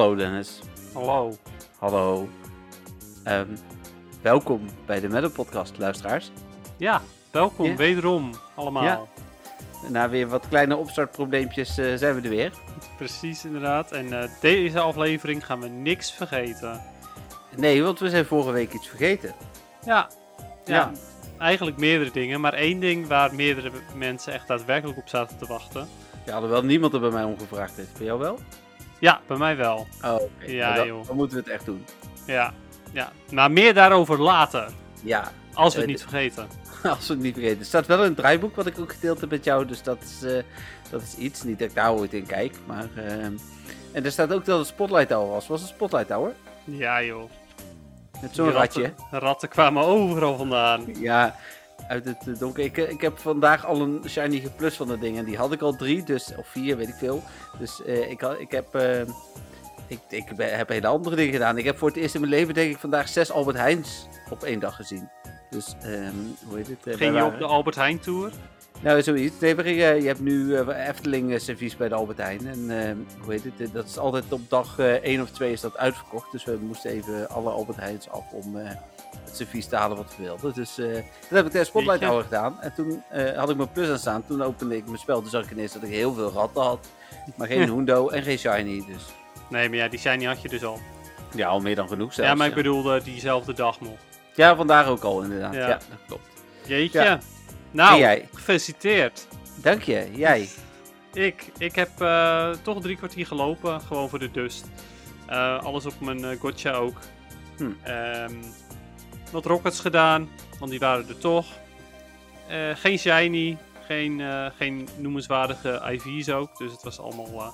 Hallo Dennis. Hallo. Hallo. Ehm, welkom bij de Metal Podcast, luisteraars. Ja, welkom Ja. wederom allemaal. Ja. Na weer wat kleine opstartprobleempjes eh, zijn we er weer. Precies, inderdaad. En eh, deze aflevering gaan we niks vergeten. Nee, want we zijn vorige week iets vergeten. Ja, ja, Ja. eigenlijk meerdere dingen, maar één ding waar meerdere mensen echt daadwerkelijk op zaten te wachten. Ja, alhoewel niemand er bij mij om gevraagd heeft. Bij jou wel? Ja, bij mij wel. Oh, oké. Ja, dan, joh. dan moeten we het echt doen. Ja, ja. Maar meer daarover later, Ja, als we Eh, het niet vergeten. als we het niet vergeten. Er staat wel een draaiboek wat ik ook gedeeld heb met jou, dus dat is, eh, dat is iets. Niet dat ik daar ooit in kijk, maar... ehm, en er staat ook dat het Spotlight Tower was. Was het Spotlight Tower? Ja joh. Met zo'n ratje. ratten, ratten kwamen overal vandaan. Ja, uit het eh, donker. Ik, eh, ik heb vandaag al een shiny plus van de dingen. Die had ik al drie, dus, of vier, weet ik veel. Dus eh, ik, ik heb... ik, ik heb hele andere dingen gedaan. Ik heb voor het eerst in mijn leven, denk ik, vandaag zes Albert Heijns op één dag gezien. Dus, ehm, hoe heet het? Ging je op de Albert Heijn Tour? Nou, zoiets. Nee, je hebt nu Efteling servies bij de Albert Heijn. En ehm, hoe heet het? Dat is altijd op dag 1 of 2 is dat uitverkocht. Dus we moesten even alle Albert Heijns af om het servies te halen wat we wilden. Dus eh dat heb ik tijdens Spotlight. Hour gedaan. En toen eh, had ik mijn plus aan staan. Toen opende ik mijn spel. Toen zag ik ineens dat ik heel veel ratten had. Maar geen Hundo en geen Shiny. Dus Nee, maar ja, die shiny had je dus al. ja, al meer dan genoeg zelfs. ja, maar ik bedoelde diezelfde dag nog. Ja, vandaag ook al inderdaad. Ja, Ja. dat klopt. Jeetje. Ja. Nou, jij? gefeliciteerd. Dank je. Jij? Ik, ik heb eh, toch drie kwartier gelopen, gewoon voor de dust. Eh, alles op mijn eh, gotcha ook. Hm. Ehm, wat rockets gedaan, want die waren er toch. Eh, geen shiny, geen, eh, geen noemenswaardige IV's ook. Dus het was allemaal, eh,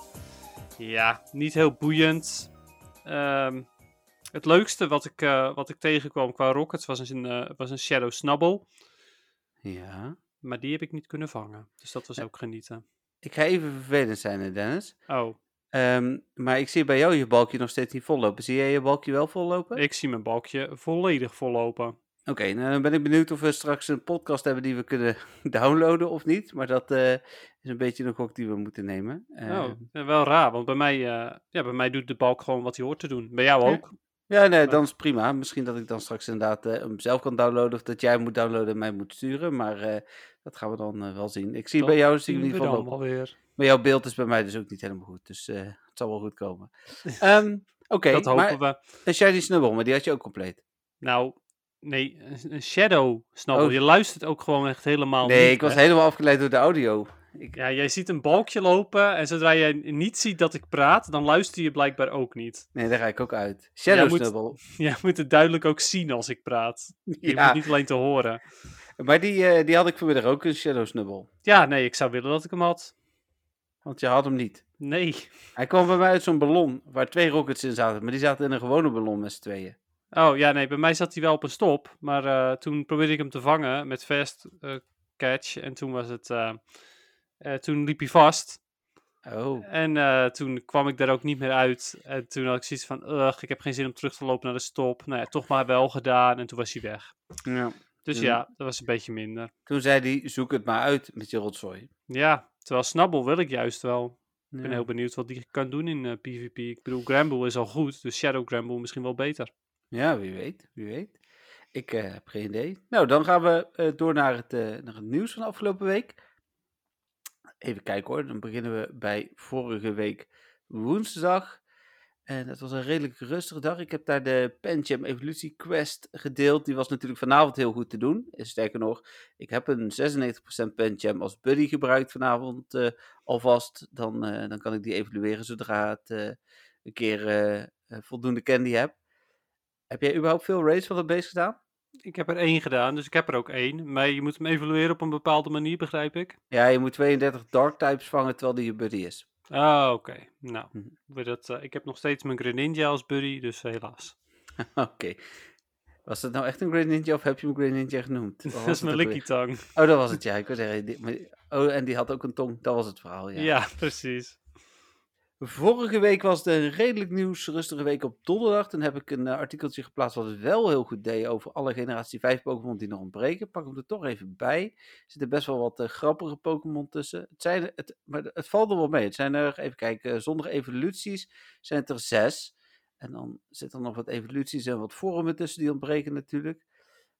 ja, niet heel boeiend. Ehm, het leukste wat ik, wat ik tegenkwam qua rockets was een, was een Shadow Snubble. Ja. Maar die heb ik niet kunnen vangen. Dus dat was ook genieten. Ik ga even vervelend zijn, hè, Dennis. Oh, Ehm, maar ik zie bij jou je balkje nog steeds niet vollopen. Zie jij je balkje wel vollopen? ik zie mijn balkje volledig vollopen. Oké, nou dan ben ik benieuwd of we straks een podcast hebben die we kunnen downloaden of niet. Maar dat eh, is een beetje een gok die we moeten nemen. Oh, Ehm, wel raar, want bij mij, eh, ja, bij mij doet de balk gewoon wat hij hoort te doen. Bij jou ook? ja, nee, dan is het prima. Misschien dat ik dan straks inderdaad eh, hem zelf kan downloaden of dat jij hem moet downloaden en mij moet sturen. Maar dat gaan we dan eh, wel zien. Ik zie Dat bij jou zie in ieder geval wel weer. Maar jouw beeld is bij mij dus ook niet helemaal goed. Dus eh, het zal wel goed komen. Ehm, Oké, dat hopen maar we. een Shiny Snubble, maar die had je ook compleet. Nou, nee, een- shadow snabbel. Oh. Je luistert ook gewoon echt helemaal Nee, niet, ik was hè? helemaal afgeleid door de audio. Ik, Ja, jij ziet een balkje lopen en zodra jij niet ziet dat ik praat, dan luister je blijkbaar ook niet. nee, daar ga ik ook uit. Shadow moet- Snubble. Jij moet het duidelijk ook zien als ik praat. Je Ja, moet niet alleen te horen. Maar die, eh, die had ik vanmiddag ook, een Shadow Snubble. Ja, nee, ik zou willen dat ik hem had. Want je had hem niet. Nee. Hij kwam bij mij uit zo'n ballon waar twee rockets in zaten. Maar die zaten in een gewone ballon met z'n tweeën. Oh ja, nee, bij mij zat hij wel op een stop. Maar eh, toen probeerde ik hem te vangen met fast eh, catch. En toen was het. toen liep hij vast. Oh. En toen kwam ik daar ook niet meer uit. En toen had ik zoiets van. Ugh, ik heb geen zin om terug te lopen naar de stop. Nou ja, toch maar wel gedaan. En toen was hij weg. Ja. Dus ja, dat was een beetje minder. Toen zei hij, zoek het maar uit met je rotzooi. Ja, terwijl Snabbel wil ik juist wel. Ik ben heel benieuwd wat die kan doen in eh, PvP. Ik bedoel, Gramble is al goed. Dus Shadow Gramble misschien wel beter. Ja, wie weet, wie weet. Ik eh, heb geen idee. Nou, dan gaan we eh, door naar het, eh, naar het nieuws van de afgelopen week. Even kijken hoor, dan beginnen we bij vorige week woensdag. En het was een redelijk rustige dag. Ik heb daar de Penjam Evolutie Quest gedeeld. Die was natuurlijk vanavond heel goed te doen. En sterker nog, ik heb een 96% Penjam als buddy gebruikt vanavond eh, alvast. Dan, eh, dan kan ik die evalueren zodra het eh, een keer eh, eh, voldoende candy heb. Heb jij überhaupt veel raids van dat beest gedaan? Ik heb er één gedaan, dus ik heb er ook één. Maar je moet hem evalueren op een bepaalde manier, begrijp ik. Ja, je moet 32 dark types vangen terwijl die je buddy is. Ah, oké. Nou, Mhm. dat, eh, ik heb nog steeds mijn Greninja als buddy, dus helaas. Oké. Was dat nou echt een Great Ninja of heb je hem Great Ninja genoemd? Dat is mijn weer? Oh, dat was het, ja. Ik wil zeggen, die- oh, en die had ook een tong. Dat was het verhaal, ja. Ja. precies. Vorige week was het een redelijk nieuws, rustige week op donderdag. Toen heb ik een uh, artikeltje geplaatst wat het wel heel goed deed over alle generatie 5 Pokémon die nog ontbreken. Pak hem er toch even bij. Er zitten best wel wat uh, grappige Pokémon tussen. Het, zijn, het, maar het valt er wel mee. Het zijn er, even kijken, zonder evoluties zijn het er zes. En dan zitten er nog wat evoluties en wat vormen tussen die ontbreken natuurlijk.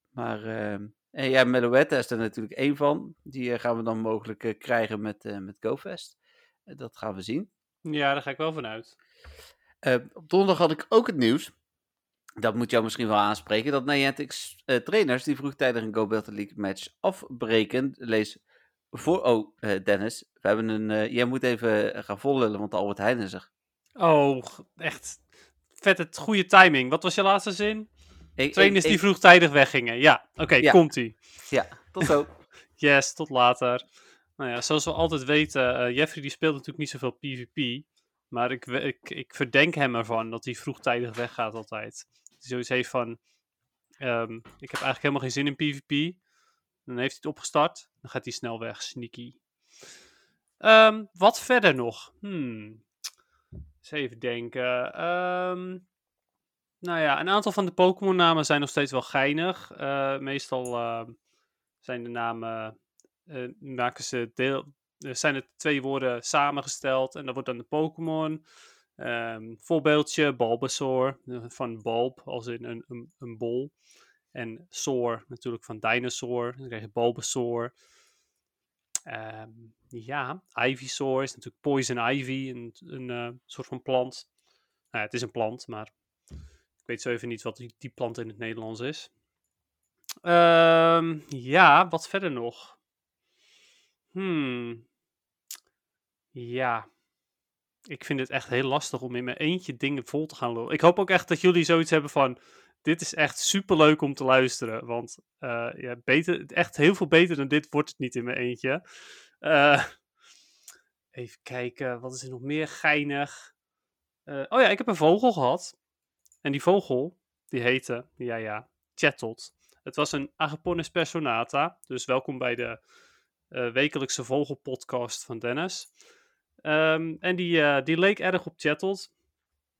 Maar uh, en ja, Meloetta is er natuurlijk één van. Die gaan we dan mogelijk krijgen met, met GoFest. dat gaan we zien. Ja, daar ga ik wel vanuit. Uh, op donderdag had ik ook het nieuws. Dat moet jou misschien wel aanspreken. Dat Niantic's uh, trainers die vroegtijdig een Go Battle League match afbreken. Lees voor. Oh, uh, Dennis. We hebben een. jij moet even gaan vollullen, want Albert Heijn is er. Oh, echt. Vet het goede timing. Wat was je laatste zin? Ik, trainers ik, die vroegtijdig weggingen. Ja, oké, okay, ja. komt-ie. Ja, tot zo. yes, tot later. Nou ja, zoals we altijd weten, uh, Jeffrey die speelt natuurlijk niet zoveel PvP. Maar ik, ik, ik verdenk hem ervan dat hij vroegtijdig weggaat altijd. Dat hij zoiets heeft van, um, ik heb eigenlijk helemaal geen zin in PvP. Dan heeft hij het opgestart, dan gaat hij snel weg, sneaky. Um, wat verder nog? Hmm. Eens even denken. Um, nou ja, een aantal van de Pokémon namen zijn nog steeds wel geinig. Uh, meestal zijn de namen uh, maken ze deel, er zijn er twee woorden samengesteld en dat wordt dan de Pokémon. Um, voorbeeldje, Bulbasaur, van bulb, als in een, een, een bol. En soar, natuurlijk van dinosaur, dan krijg je Bulbasaur. Um, ja, Ivysaur is natuurlijk Poison Ivy, een, een soort van plant. Nou het is een plant, maar ik weet zo even niet wat die, die plant in het Nederlands is. Um, ja, wat verder nog? Hmm. Ja. Ik vind het echt heel lastig om in mijn eentje dingen vol te gaan lopen. Ik hoop ook echt dat jullie zoiets hebben van. Dit is echt super leuk om te luisteren. Want uh, ja, beter, echt heel veel beter dan dit wordt het niet in mijn eentje. Uh, even kijken, wat is er nog meer geinig? Uh, oh ja, ik heb een vogel gehad. En die vogel, die heette, ja ja, Chattot. Het was een Agapornis personata. Dus welkom bij de uh, wekelijkse vogelpodcast van Dennis. Um, en die, uh, die leek erg op Chattot.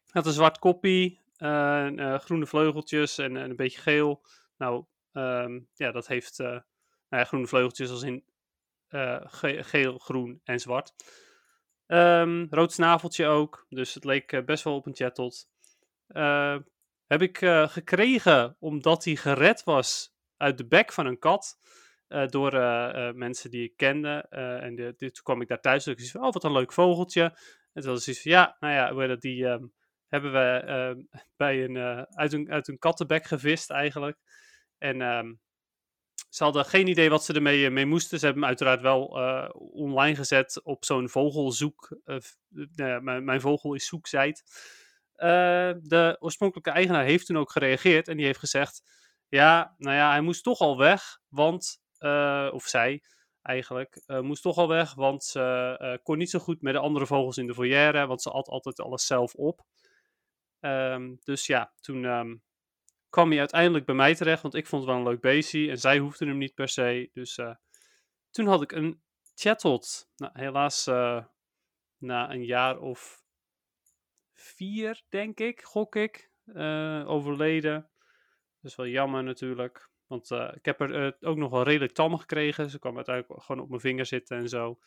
Had een zwart koppie, uh, groene vleugeltjes en, en, een beetje geel. Nou, um, ja, dat heeft nou ja, groene vleugeltjes als in ge geel, groen en zwart. Um, rood snaveltje ook, dus het leek best wel op een Chattot. heb ik gekregen omdat hij gered was uit de bek van een kat. Uh, door uh, uh, mensen die ik kende. en de, toen kwam ik daar thuis. En ik zei, oh, wat een leuk vogeltje. En toen was ik van, ja, nou ja, die um, hebben we ehm, bij een, uit, een, uit een kattenbek gevist eigenlijk. En um, ze hadden geen idee wat ze ermee mee moesten. Ze hebben hem uiteraard wel online gezet op zo'n vogelzoek. Nou mijn, mijn, vogel is zoekzijt. de oorspronkelijke eigenaar heeft toen ook gereageerd. En die heeft gezegd, ja, nou ja, hij moest toch al weg. Want of zij eigenlijk, uh, moest toch al weg, want ze uh, kon niet zo goed met de andere vogels in de foyer, want ze at altijd alles zelf op. Um, dus ja, toen um, kwam hij uiteindelijk bij mij terecht, want ik vond het wel een leuk beestje en zij hoefde hem niet per se. Dus toen had ik een chattot. Nou, helaas na een jaar of vier, denk ik, gok ik, overleden. Dat is wel jammer natuurlijk. Want uh, ik heb er uh, ook nog wel redelijk tam gekregen. Ze kwam uiteindelijk gewoon op mijn vinger zitten en zo.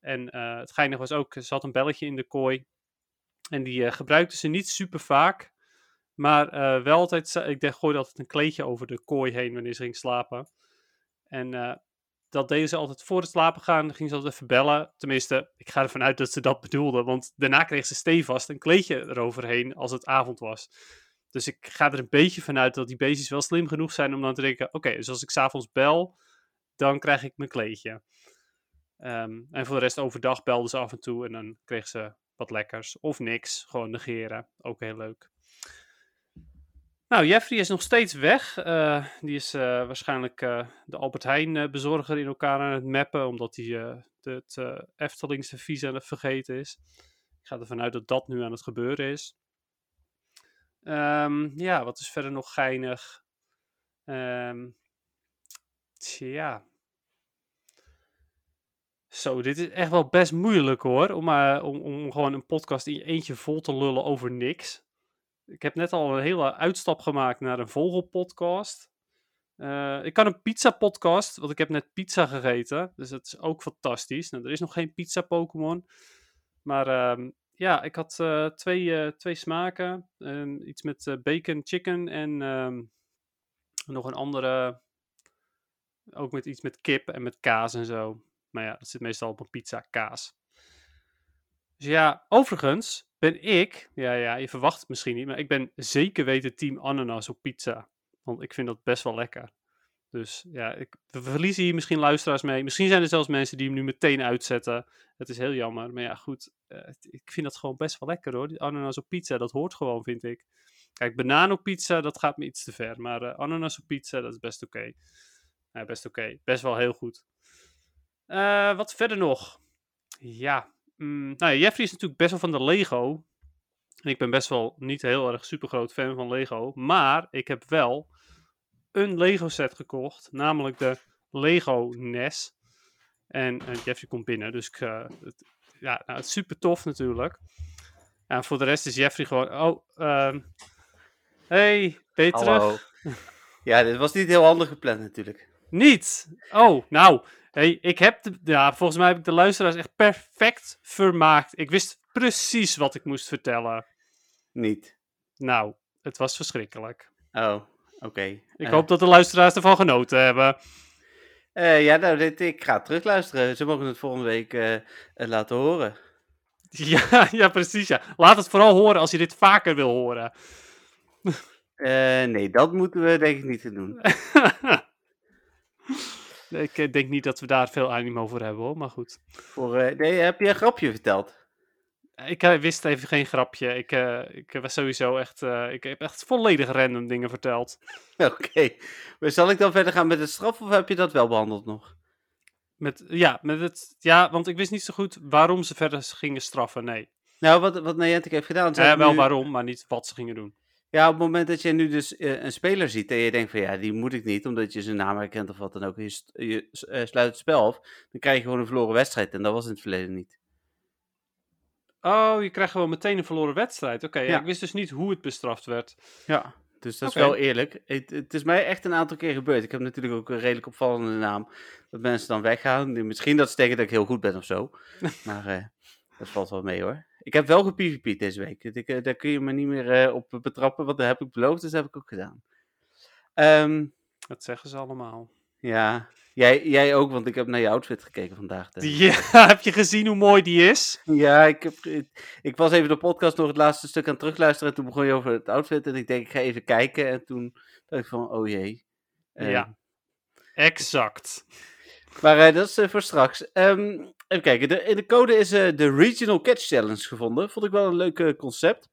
En uh, het geinige was ook, ze had een belletje in de kooi. En die gebruikte ze niet super vaak. Maar wel altijd, ik gooide altijd een kleedje over de kooi heen wanneer ze ging slapen. En dat deden ze altijd voor het slapen gaan. Dan ging ze altijd even bellen. Tenminste, ik ga ervan uit dat ze dat bedoelde. Want daarna kreeg ze stevast een kleedje eroverheen als het avond was. Dus ik ga er een beetje vanuit dat die beestjes wel slim genoeg zijn om dan te denken: oké, dus als ik s'avonds bel, dan krijg ik mijn kleedje. Um, en voor de rest overdag belden ze af en toe en dan kregen ze wat lekkers. Of niks, gewoon negeren. Ook heel leuk. Nou, Jeffrey is nog steeds weg. Uh, die is uh, waarschijnlijk uh, de Albert Heijn bezorger in elkaar aan het mappen, omdat hij het Eftelingse visa vergeten is. Ik ga ervan uit dat dat nu aan het gebeuren is. Um, ja, wat is verder nog geinig? Um, tja. Zo, dit is echt wel best moeilijk hoor. Om, eh, om, om gewoon een podcast in je eentje vol te lullen over niks. Ik heb net al een hele uitstap gemaakt naar een vogelpodcast. Eh ik kan een pizza podcast, want ik heb net pizza gegeten. Dus dat is ook fantastisch. Nou, er is nog geen pizza Pokémon. Maar ehm, ja, ik had eh, twee, eh, twee smaken. Iets met eh, bacon, chicken en ehm, nog een andere. Ook met iets met kip en met kaas en zo. Maar ja, dat zit meestal op een pizza, kaas. Dus ja, overigens ben ik, ja, ja, je verwacht het misschien niet, maar ik ben zeker weten team ananas op pizza. Want ik vind dat best wel lekker. Dus ja, ik, we verliezen hier misschien luisteraars mee. Misschien zijn er zelfs mensen die hem nu meteen uitzetten. Het is heel jammer. Maar ja, goed. eh, ik vind dat gewoon best wel lekker hoor. Die ananas op pizza, dat hoort gewoon, vind ik. Kijk, banaan op pizza, dat gaat me iets te ver. Maar eh, ananas op pizza, dat is best oké. Best oké. Best wel heel goed. Eh, wat verder nog? Ja. mm, nou Jeffrey is natuurlijk best wel van de Lego. En ik ben best wel niet heel erg super groot fan van Lego. Maar ik heb wel een Lego set gekocht. Namelijk de Lego NES. En eh, Jeffrey komt binnen. Dus ik, eh, het, ja, nou, het is super tof natuurlijk. En voor de rest is Jeffrey gewoon. Oh, ehm hey, ben je terug? Hallo. Ja, dit was niet heel handig gepland natuurlijk. Niet. Oh, nou. Hey, ik heb de, ja, volgens mij heb ik de luisteraars echt perfect vermaakt. Ik wist precies wat ik moest vertellen. Niet. Nou, het was verschrikkelijk. Oh, oké. Ik Eh, hoop dat de luisteraars ervan genoten hebben. eh, ja, nou, dit, ik ga terugluisteren. Ze mogen het volgende week eh, laten horen. Ja, ja, precies. Ja. Laat het vooral horen als je dit vaker wil horen. Nee, dat moeten we denk ik niet doen. ik denk niet dat we daar veel animo voor hebben hoor, maar goed. Voor, nee, heb je een grapje verteld? Ik eh, wist even geen grapje. Ik, eh, ik was sowieso echt. eh, ik heb echt volledig random dingen verteld. Oké. Maar zal ik dan verder gaan met de straf of heb je dat wel behandeld nog? Met, ja, met het, ja, want ik wist niet zo goed waarom ze verder gingen straffen. Nee. Nou, wat, wat Niantic heeft gedaan... Ja, wel nu- waarom, maar niet wat ze gingen doen. Ja, op het moment dat je nu dus een speler ziet en je denkt van ja, die moet ik niet, omdat je zijn naam herkent of wat dan ook, je, je sluit het spel af, dan krijg je gewoon een verloren wedstrijd en dat was in het verleden niet. Oh, je krijgt gewoon meteen een verloren wedstrijd. Oké, Ja. ik wist dus niet hoe het bestraft werd. Ja. Dus dat is wel eerlijk. Het, het is mij echt een aantal keer gebeurd. Ik heb natuurlijk ook een redelijk opvallende naam. Dat mensen dan weggaan. Misschien dat ze denken dat ik heel goed ben of zo. maar eh, dat valt wel mee hoor. Ik heb wel gepvp'd deze week. Ik, eh, daar kun je me niet meer eh, op betrappen, want dat heb ik beloofd, dus dat heb ik ook gedaan. Ehm, Dat zeggen ze allemaal. ja, jij, jij ook, want ik heb naar je outfit gekeken vandaag. Ja, heb je gezien hoe mooi die is? Ja, ik, heb, ik was even de podcast nog het laatste stuk aan het terugluisteren. En toen begon je over het outfit. En ik denk, ik ga even kijken. En toen dacht ik van, oh jee. Eh, Ja. Exact. Maar eh, dat is eh, voor straks. Ehm, even kijken. De, in de code is de Regional Catch Challenge gevonden. Vond ik wel een leuk concept.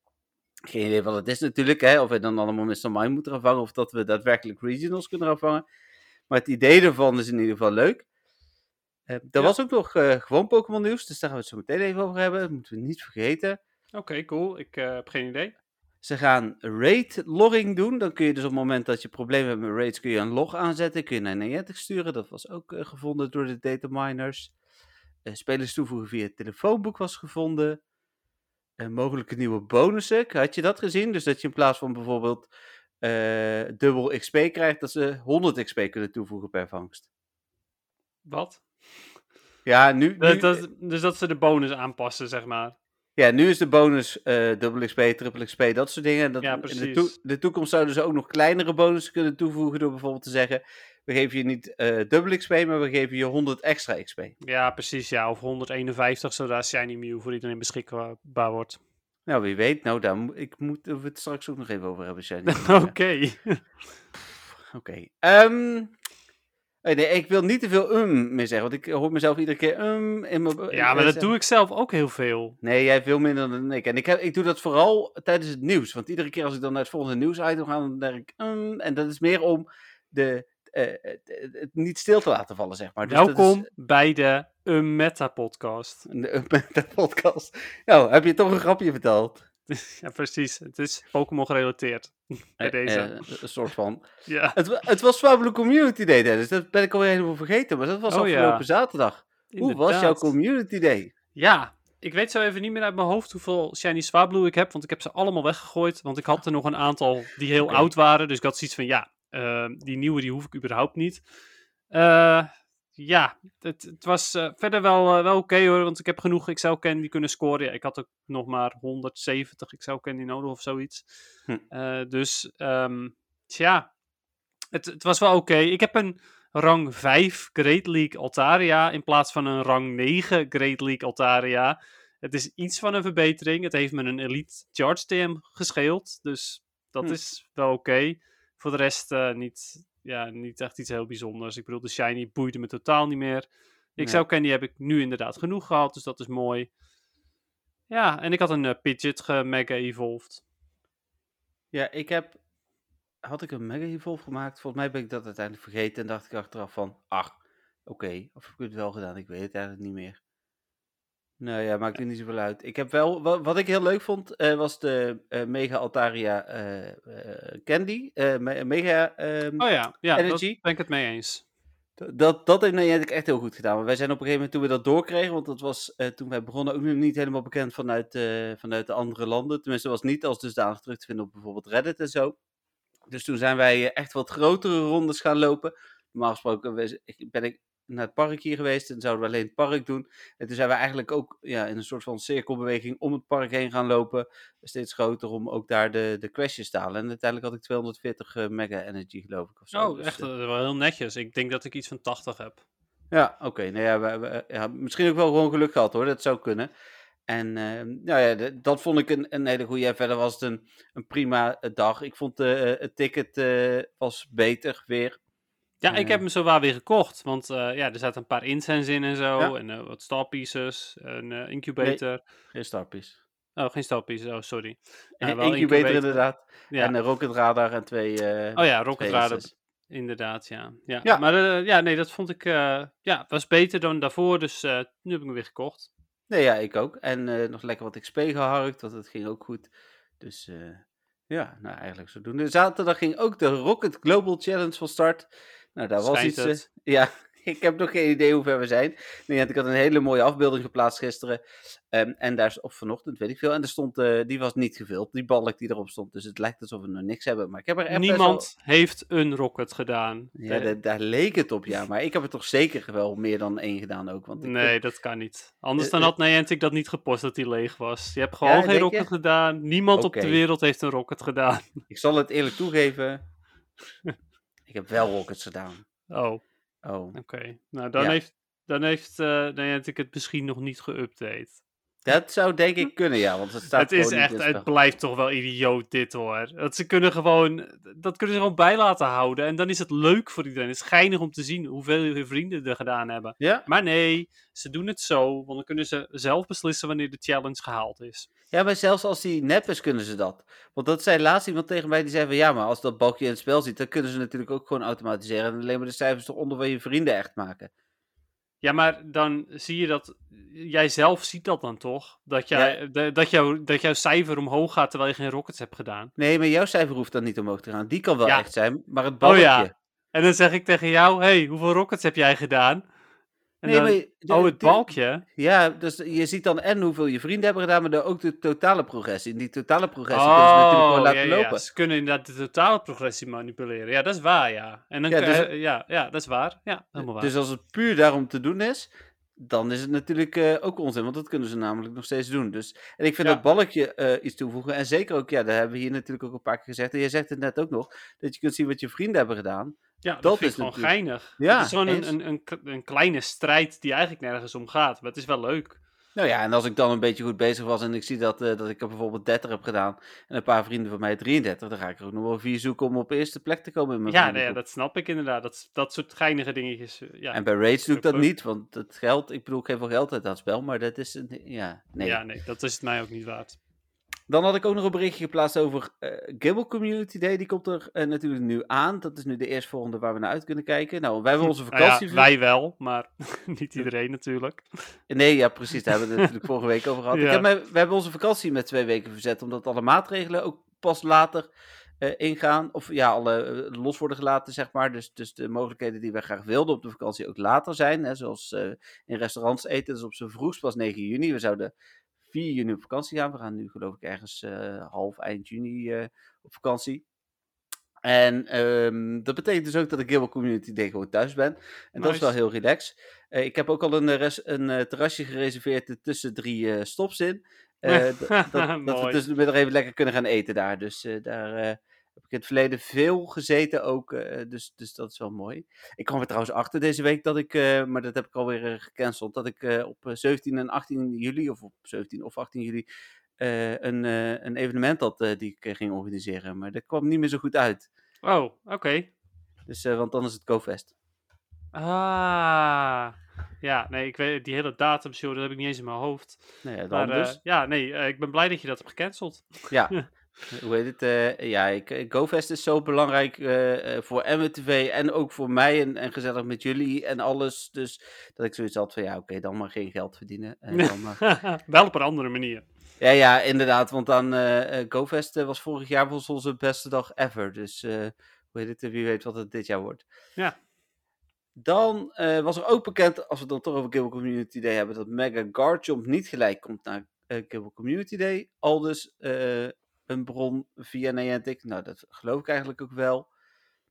Geen idee wat het is natuurlijk. Hè? Of we dan allemaal Mr. Mime moeten gaan vangen. Of dat we daadwerkelijk regionals kunnen gaan vangen. Maar het idee ervan is in ieder geval leuk. Er Ja. was ook nog eh, gewoon Pokémon nieuws. Dus daar gaan we het zo meteen even over hebben. Dat moeten we niet vergeten. Oké, cool. Ik eh, heb geen idee. Ze gaan raid logging doen. Dan kun je dus op het moment dat je problemen hebt met raids, kun je een log aanzetten. Kun je naar Niantic sturen. Dat was ook eh, gevonden door de data miners. Eh, spelers toevoegen via het telefoonboek was gevonden. Mogelijke nieuwe bonussen. Had je dat gezien? Dus dat je in plaats van bijvoorbeeld dubbel XP krijgt, dat ze 100 XP kunnen toevoegen per vangst. Wat? Ja, nu, Dat, nu, dat, dus dat ze de bonus aanpassen, zeg maar. ja, nu is de bonus eh dubbel XP, triple XP, dat soort dingen. Dat, Ja, in de, precies. toe- de toekomst zouden ze ook nog kleinere bonussen kunnen toevoegen door bijvoorbeeld te zeggen, we geven je niet eh dubbel XP, maar we geven je 100 extra XP. Ja, precies. Ja, of 151, zodra Shiny Mew voor iedereen beschikbaar wordt. Nou, wie weet. Nou, daar ik moet we het straks ook nog even over hebben, Shiny. Oké. Oké. Ehm, eh, nee, ik wil niet te veel um meer zeggen, want ik hoor mezelf iedere keer um in mijn... Ja, maar dat doe ik zelf ook heel veel. Nee, jij veel minder dan ik. En ik, heb, ik doe dat vooral tijdens het nieuws. Want iedere keer als ik dan naar het volgende nieuwsitem ga, dan denk ik... um, en dat is meer om de, eh, het, het- niet stil te laten vallen, zeg maar. Dus dat is Welkom bij de een Meta podcast. de, de podcast. Nou, heb je toch een grapje verteld? ja, precies. Het is Pokémon gerelateerd. Bij Eh, deze. eh, een soort van. ja. Het, het was Fablo Community Day, Dennis. Dat ben ik alweer helemaal vergeten. Maar dat was Oh, ja. afgelopen zaterdag. Hoe was jouw community day? Ja, ik weet zo even niet meer uit mijn hoofd hoeveel Shiny Swablu ik heb, want ik heb ze allemaal weggegooid. Want ik had er nog een aantal die heel oud waren, dus ik had zoiets van, ja, eh, die nieuwe die hoef ik überhaupt niet. Eh, ja, het, het was eh, verder wel, eh, wel oké hoor, want ik heb genoeg XL Candy kunnen scoren. Ja, ik had ook nog maar 170 XL Candy nodig of zoiets. Hm. Dus, ehm tja, het, het was wel oké. Ik heb een rang 5 Great League Altaria in plaats van een rang 9 Great League Altaria. Het is iets van een verbetering. Het heeft me een Elite Charge TM gescheeld. Dus dat Hm. is wel oké. Voor de rest eh, niet, ja, niet echt iets heel bijzonders. Ik bedoel, de Shiny boeide me totaal niet meer. Nee. XL Candy heb ik nu inderdaad genoeg gehad, dus dat is mooi. Ja, en ik had een eh, Pidgeot gemega evolved. Ja, ik heb... Had ik een Mega Evolve gemaakt? Volgens mij ben ik dat uiteindelijk vergeten en dacht ik achteraf van... Ach, oké. Of heb ik het wel gedaan? Ik weet het eigenlijk niet meer. Nou ja, maakt niet zoveel uit. Ik heb wel... Wat, wat ik heel leuk vond, eh, was de eh, Mega Altaria eh, Candy. me- Mega... ehm, Oh ja, ja daar Energy? ben ik het mee eens. Dat, dat heeft Niantic echt heel goed gedaan. Maar wij zijn op een gegeven moment toen we dat doorkregen, want dat was toen wij begonnen ook niet helemaal bekend vanuit, vanuit de andere landen. Tenminste, was niet als dusdanig terug te vinden op bijvoorbeeld Reddit en zo. Dus toen zijn wij echt wat grotere rondes gaan lopen. Normaal gesproken ben ik naar het park hier geweest en zouden we alleen het park doen. En toen zijn we eigenlijk ook ja, in een soort van cirkelbeweging om het park heen gaan lopen. Steeds groter om ook daar de, de crashes te halen. En uiteindelijk had ik 240 eh, mega energy geloof ik of zo. Oh, Dus, echt eh, eh, wel heel netjes. Ik denk dat ik iets van 80 heb. ja, oké. Nou ja, we, we- ja, misschien ook wel gewoon geluk gehad hoor, dat zou kunnen. En ehm, nou ja, de- dat vond ik een, een hele goede. En verder was het een, een prima eh, dag. Ik vond eh, het ticket eh, was beter weer. Ja, ik heb hem zowaar weer gekocht. Want eh, ja, er zaten een paar incense in en zo. Ja. En eh, wat star pieces. Een eh, incubator. Geen starpies. Oh, geen star pieces. Oh, sorry. Een wel incubator inderdaad. Ja. En een rocket radar en twee... oh ja, Rocket Radar. Inderdaad, ja. ja. Ja. Maar ja, nee, dat vond ik... ja, was beter dan daarvoor. Dus nu heb ik hem weer gekocht. Nee, ja, ik ook. En nog lekker wat XP geharkt, want het ging ook goed. Dus ja, nou eigenlijk zo doen. Zaterdag ging ook de Rocket Global Challenge van start. Nou, daar was Schijnt iets... eh, ja, ik heb nog geen idee hoe ver we zijn. Nee, want ik had een hele mooie afbeelding geplaatst gisteren. Ehm, en daar, is- of vanochtend, weet ik veel. En er stond, eh, die was niet gevuld, die balk die erop stond. Dus het lijkt alsof we nog niks hebben. Maar ik heb er Niemand heeft een Rocket gedaan. Ja, da- daar leek het op, ja. Maar ik heb er toch zeker wel meer dan één gedaan ook. Want ik Nee, vind- dat kan niet. Anders Eh, dan had Niantic dat niet gepost dat hij leeg was. Je hebt gewoon Ja, geen rocket je? gedaan. Niemand op de wereld heeft een rocket gedaan. ik zal het eerlijk toegeven. ik heb wel rockets gedaan. Oh, oké. Oh. Nou, dan Ja. heeft, dan heeft eh, Niantic het misschien nog niet geüpdate. Dat zou denk ik kunnen, ja. Want het staat Het is echt, het blijft toch wel idioot dit hoor. Dat ze kunnen gewoon, dat kunnen ze gewoon bij laten houden. En dan is het leuk voor iedereen. Het is geinig om te zien hoeveel je vrienden er gedaan hebben. Ja? Maar nee, ze doen het zo, want dan kunnen ze zelf beslissen wanneer de challenge gehaald is. ja, maar zelfs als die nep is, kunnen ze dat. Want dat zei laatst iemand tegen mij, die zei van... Ja, maar als dat balkje in het spel zit, dan kunnen ze natuurlijk ook gewoon automatiseren. En alleen maar de cijfers eronder van je vrienden echt maken. Ja, maar dan zie je dat. Jij zelf ziet dat dan toch? Dat, jij, de- dat, jou, dat jouw cijfer omhoog gaat terwijl je geen rockets hebt gedaan. Nee, maar jouw cijfer hoeft dan niet omhoog te gaan. Die kan wel Ja. echt zijn, maar het Oh balkje... ja. En dan zeg ik tegen jou: hey, hoeveel rockets heb jij gedaan? En Nee, dan, maar de- oh, het de- balkje. Ja, dus je ziet dan en hoeveel je vrienden hebben gedaan, maar dan ook de totale progressie. En die totale progressie kunnen ze natuurlijk gewoon Oh, laten ja, ja, lopen. Ze kunnen inderdaad de totale progressie manipuleren. Ja, dat is waar, ja. En dan Ja, dus- ja, ja, dat is waar. Ja, helemaal waar. Dus als het puur daarom te doen is, dan is het natuurlijk eh, ook onzin, want dat kunnen ze namelijk nog steeds doen. Dus, en ik vind Ja. dat balkje eh, iets toevoegen. En zeker ook, ja, dat hebben we hier natuurlijk ook een paar keer gezegd. En jij zegt het net ook nog, dat je kunt zien wat je vrienden hebben gedaan. Ja, dat, is gewoon natuurlijk- geinig. Ja, het is gewoon een, eens. een, een, kleine strijd die eigenlijk nergens om gaat. Maar het is wel leuk. Nou ja, en als ik dan een beetje goed bezig was en ik zie dat, eh, dat ik er bijvoorbeeld 30 heb gedaan en een paar vrienden van mij 33, dan ga ik er ook nog wel vier zoeken om op eerste plek te komen in mijn Ja, nee, vriendengroep. dat snap ik inderdaad. Dat, dat soort geinige dingetjes. eh, Ja, En bij Raids doe ik dat leuk. niet, want het geld, ik bedoel, ik geef wel geld uit dat spel, maar dat is, een- ja, nee. ja, nee, dat is het mij ook niet waard. Dan had ik ook nog een berichtje geplaatst over Gibble Community Day, die komt er eh, natuurlijk nu aan. Dat is nu de eerstvolgende waar we naar uit kunnen kijken. Nou, wij hebben onze ja, vakantie... wij wel, maar niet iedereen natuurlijk. Nee, ja, precies, daar hebben we het natuurlijk vorige week over gehad. Ik heb we hebben onze vakantie met twee weken verzet, omdat alle maatregelen ook pas later eh, ingaan. Of ja, alle los worden gelaten, zeg maar. Dus, dus de mogelijkheden die wij graag wilden op de vakantie ook later zijn. Hè, zoals in restaurants eten, dus op zijn vroegst pas 9 juni. We zouden 4 juni op vakantie gaan. We gaan nu geloof ik ergens eh, half eind juni eh, op vakantie. En ehm, dat betekent dus ook dat ik Gilbert Community Day gewoon thuis ben. En dat is wel heel relaxed. Eh, ik heb ook al een, res- een terrasje gereserveerd er tussen drie eh, stops in. Eh, d- dat, dat we tussenmiddag even lekker kunnen gaan eten daar. Dus daar heb ik in het verleden veel gezeten ook. eh, dus, dus dat is wel mooi. Ik kwam er trouwens achter deze week dat ik, eh, maar dat heb ik alweer eh, gecanceld, dat ik eh, op eh, 17 en 18 juli, of op 17 of 18 juli, eh, een, eh, een evenement had eh, die ik eh, ging organiseren. Maar dat kwam niet meer zo goed uit. Oh, oké. Dus, eh, want dan is het GoFest. Ah. Ja, nee, ik weet die hele datum, show, dat heb ik niet eens in mijn hoofd. Dan Maar eh, dus. ja, nee, eh, ik ben blij dat je dat hebt gecanceld. Ja. Hoe heet het? eh, ja, ik, eh, GoFest is zo belangrijk eh, voor MWTV en ook voor mij en, en gezellig met jullie en alles. Dus dat ik zoiets had van ja, oké, dan maar geen geld verdienen. En dan maar... Wel op een andere manier. Ja, ja, inderdaad. Want dan eh, GoFest was vorig jaar volgens onze beste dag ever. Dus hoe heet het? Wie weet wat het dit jaar wordt. Ja. Dan was er ook bekend, als we het dan toch over Gilbert Community Day hebben, dat Mega Garchomp niet gelijk komt naar Gilbert Community Day. Al dus eh, een bron via Niantic. Nou, dat geloof ik eigenlijk ook wel.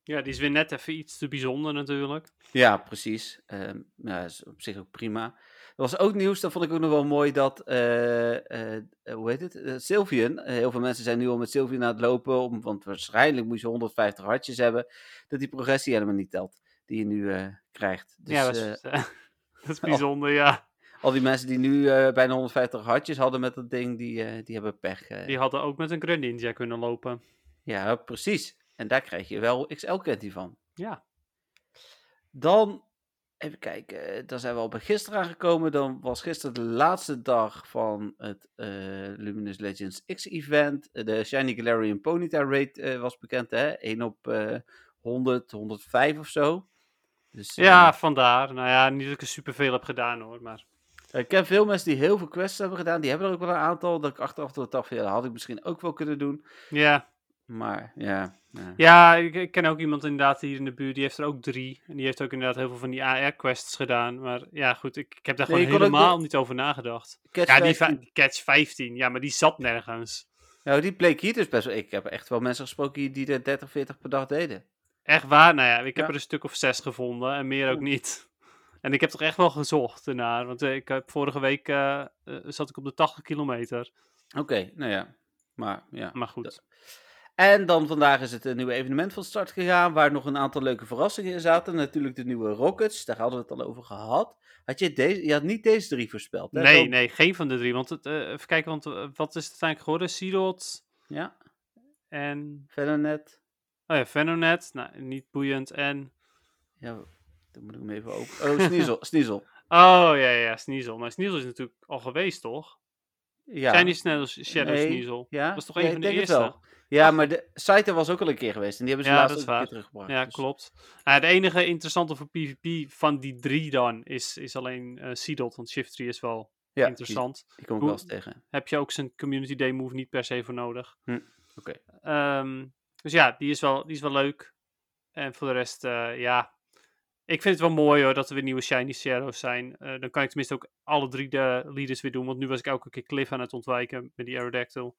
Ja, die is weer net even iets te bijzonder natuurlijk. Ja, precies. Ehm ja, is op zich ook prima. Er was ook nieuws, dat vond ik ook nog wel mooi, dat, eh, hoe heet het, Eh, Sylvian, heel veel mensen zijn nu al met Sylvian aan het lopen, om, want waarschijnlijk moet je 150 hartjes hebben, dat die progressie helemaal niet telt, die je nu krijgt. Dus ja, dat is, dat is bijzonder, ja. Al die mensen die nu eh, bijna 150 hartjes hadden met dat ding, die, eh, die hebben pech. eh. Die hadden ook met een Greninja kunnen lopen. Ja, precies. En daar krijg je wel XL-candy van. Ja. Dan, even kijken, daar zijn we al bij gisteren aangekomen. Dan was gisteren de laatste dag van het Luminous Legends X-event. De Shiny Galarian Ponyta rate eh, was bekend, hè? 1 op eh 100, 105 of zo. Dus, Ja, vandaar. Nou ja, niet dat ik er superveel heb gedaan hoor, maar... ik ken veel mensen die heel veel quests hebben gedaan. Die hebben er ook wel een aantal. Dat ik achteraf toch dacht van, ja, dat had ik misschien ook wel kunnen doen. Ja, Maar, ja. ja. ja ik, ik ken ook iemand inderdaad hier in de buurt, die heeft er ook drie. En die heeft ook inderdaad heel veel van die AR-quests gedaan. Maar ja, goed, ik, ik heb daar Nee, gewoon helemaal de- niet over nagedacht. Catch Ja, die, 15. va- die Catch 15, ja, maar die zat nergens. Nou, die bleek hier dus best wel. Ik heb echt wel mensen gesproken die er 30, 40 per dag deden. Echt waar? Nou ja, ik heb Ja. er een stuk of zes gevonden en meer ook niet. En ik heb toch echt wel gezocht ernaar, want eh, ik heb vorige week eh, eh, zat ik op de 80 kilometer. Oké, nou ja. Maar ja. Maar goed. En dan vandaag is het een nieuwe evenement van start gegaan, waar nog een aantal leuke verrassingen in zaten. Natuurlijk de nieuwe Rockets, daar hadden we het al over gehad. Had je deze, je had niet deze drie voorspeld, hè? Nee, nee, geen van de drie. Want het, eh, even kijken, want wat is het uiteindelijk geworden? Seedot Ja, en... verder net. Oh ja, Venonet. Nou, niet boeiend. En... Ja, dan moet ik hem even open. Oh, Sneasel. Sneasel. Oh, ja, ja, Sneasel. Maar Sneasel is natuurlijk al geweest, toch? Ja. Shiny Snell- Shadow Nee, Sneasel. Ja, Dat is toch een ik van de het eerste? Ja, maar de site was ook al een keer geweest en die hebben ze Ja, laatst ook een keer teruggebracht. Ja, dus- klopt. Nou, de enige interessante voor PvP van die drie dan is, is alleen Seedot. Want Shift 3 is wel Ja, die, interessant. die kom ik wel eens tegen. Heb je ook zijn Community Day move niet per se voor nodig. Hm, oké. Ehm, dus ja, die is, wel, die is wel leuk. En voor de rest, eh, ja. Ik vind het wel mooi hoor, dat er weer nieuwe Shiny Shadows zijn. Eh, dan kan ik tenminste ook alle drie de leaders weer doen. Want nu was ik elke keer Cliff aan het ontwijken met die Aerodactyl.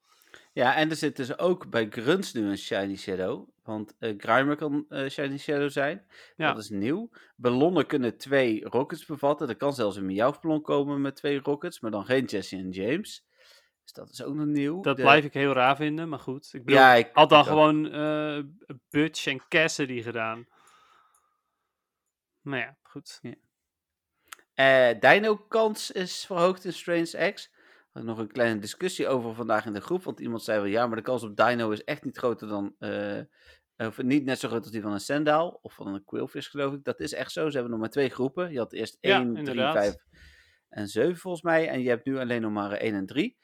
Ja, en er zit dus ook bij Grunts nu een Shiny Shadow. Want eh Grimer kan eh, Shiny Shadow zijn. Ja. Dat is nieuw. Ballonnen kunnen twee rockets bevatten. Er kan zelfs een Meowth-ballon komen met twee rockets. Maar dan geen Jesse en James. Dus dat is ook nog nieuw. Dat De- blijf ik heel raar vinden, maar goed. Ik bedoel, Ja, ik had dan ik gewoon Butch en Cassidy gedaan. Nou ja, goed. Eh, Dino-kans is verhoogd in Strange X. Nog een kleine discussie over vandaag in de groep. Want iemand zei wel, ja, maar de kans op Dino is echt niet groter dan... eh, of niet net zo groot als die van een Sendaal. Of van een Quillfish, geloof ik. Dat is echt zo. Ze hebben nog maar twee groepen. Je had eerst Ja, 1, 3, inderdaad. 5 en 7 volgens mij. En je hebt nu alleen nog maar 1 en 3.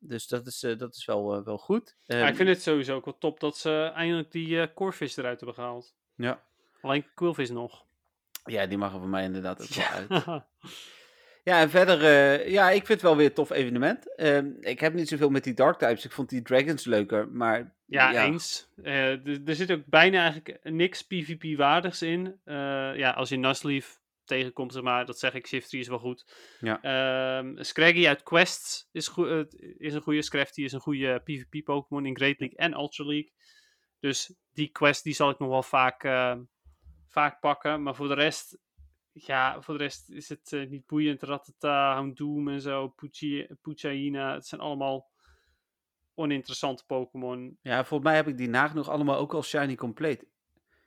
Dus dat is, eh, dat is wel, wel goed. Ja, Ehm, ik vind het sowieso ook wel top dat ze eindelijk die Corefish eruit hebben gehaald. ja. Alleen Quillfish nog. Ja, die mag er voor mij inderdaad ook wel uit. Ja. En verder, eh, ja, ik vind het wel weer een tof evenement. Ehm, ik heb niet zoveel met die Dark types. Ik vond die Dragons leuker. Maar Ja, Ja. eens. Eh, er zit ook bijna eigenlijk niks PvP-waardigs in. Eh, ja, als je Nuzleaf tegenkomt, zeg maar, dat zeg ik, Shiftry is wel goed. Ja. Ehm, Scraggy uit Quests is, is een goede. Scrafty is een goede PvP-Pokémon in Great League en Ultra League. Dus die quest die zal ik nog wel vaak, eh, vaak pakken. Maar voor de rest, ja, voor de rest is het eh, niet boeiend. Rattata, Houndoom en zo, Pucci- Puchaina. Het zijn allemaal oninteressante Pokémon. Ja, volgens mij heb ik die nagenoeg allemaal ook al shiny compleet.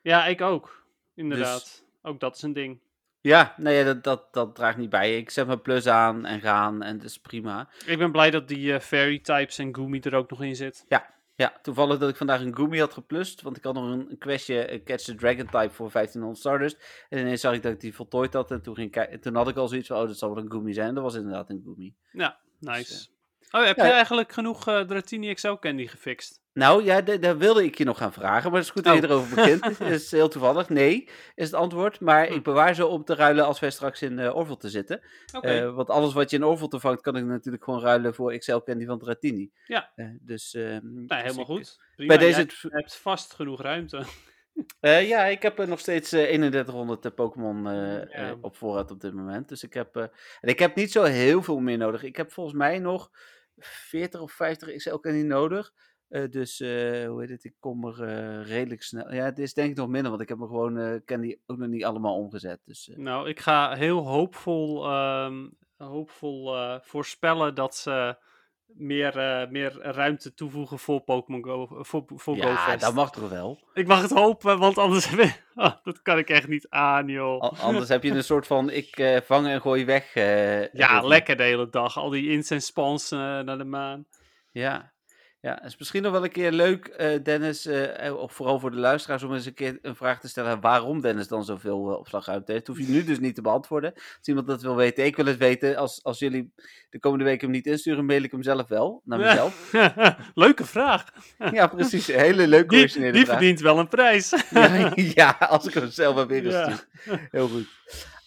Ja, ik ook. Dus Inderdaad. Ook dat is een ding. Ja, nee, dat, dat, dat draagt niet bij. Ik zet mijn plus aan en gaan en dat is prima. Ik ben blij dat die eh, Fairy types en Goomy er ook nog in zit. Ja, toevallig dat ik vandaag een Gumi had geplust, want ik had nog een, een questje eh, Catch the Dragon type voor 1500 starters. En ineens zag ik dat ik die voltooid had en toen, ging ik toen had ik al zoiets van, oh, dat zal wel een Gumi zijn. Dat was inderdaad een Gumi. Ja, nice. Dus, oh, heb ja. je eigenlijk genoeg eh Dratini XL Candy gefixt? Nou, ja, da- daar wilde ik je nog gaan vragen, maar het is goed dat je Oh. erover begint. Het is heel toevallig. Nee, is het antwoord. Maar Hm. ik bewaar ze om te ruilen als wij straks in uh, Orville te zitten. Oké. Eh, want alles wat je in Orville te vangt, kan ik natuurlijk gewoon ruilen voor XL Candy van Dratini. Ja. Eh, dus, ehm, nou, dus helemaal ik- goed. Prima. Bij deze... Het- hebt vast genoeg ruimte. Eh, ja, ik heb nog steeds eh 3100 eh, Pokémon eh, Ja. eh, op voorraad op dit moment. Dus ik heb, eh, en ik heb niet zo heel veel meer nodig. Ik heb volgens mij nog 40 of 50 XL Candy nodig. Eh, dus eh, hoe heet het? Ik kom er eh, redelijk snel. Ja, het is denk ik nog minder, want ik heb me gewoon eh, Candy ook nog niet allemaal omgezet. Dus Nou, ik ga heel hoopvol, ehm, hoopvol voorspellen dat ze meer, meer ruimte toevoegen voor Pokémon Go. Voor, voor ja, GoFest. dat mag toch wel. Ik mag het hopen, want anders Ah, dat kan ik echt niet aan, joh. Al- anders heb je een soort van ik vang en gooi weg. ja, lekker de hele dag. Al die incense spawns eh, naar de maan. Ja. Ja, het is misschien nog wel een keer leuk, eh, Dennis, eh, eh, of vooral voor de luisteraars, om eens een keer een vraag te stellen waarom Dennis dan zoveel eh, opslagruimte heeft. Hoef je nu dus niet te beantwoorden. Als iemand dat wil weten, ik wil het weten. Als, als jullie de komende week hem niet insturen, mail ik hem zelf wel, naar mezelf. Leuke vraag. ja, precies. Hele leuke Die, originele die vraag. verdient wel een prijs. Ja, ja, als ik hem zelf heb Ja. ingestuurd. Heel goed.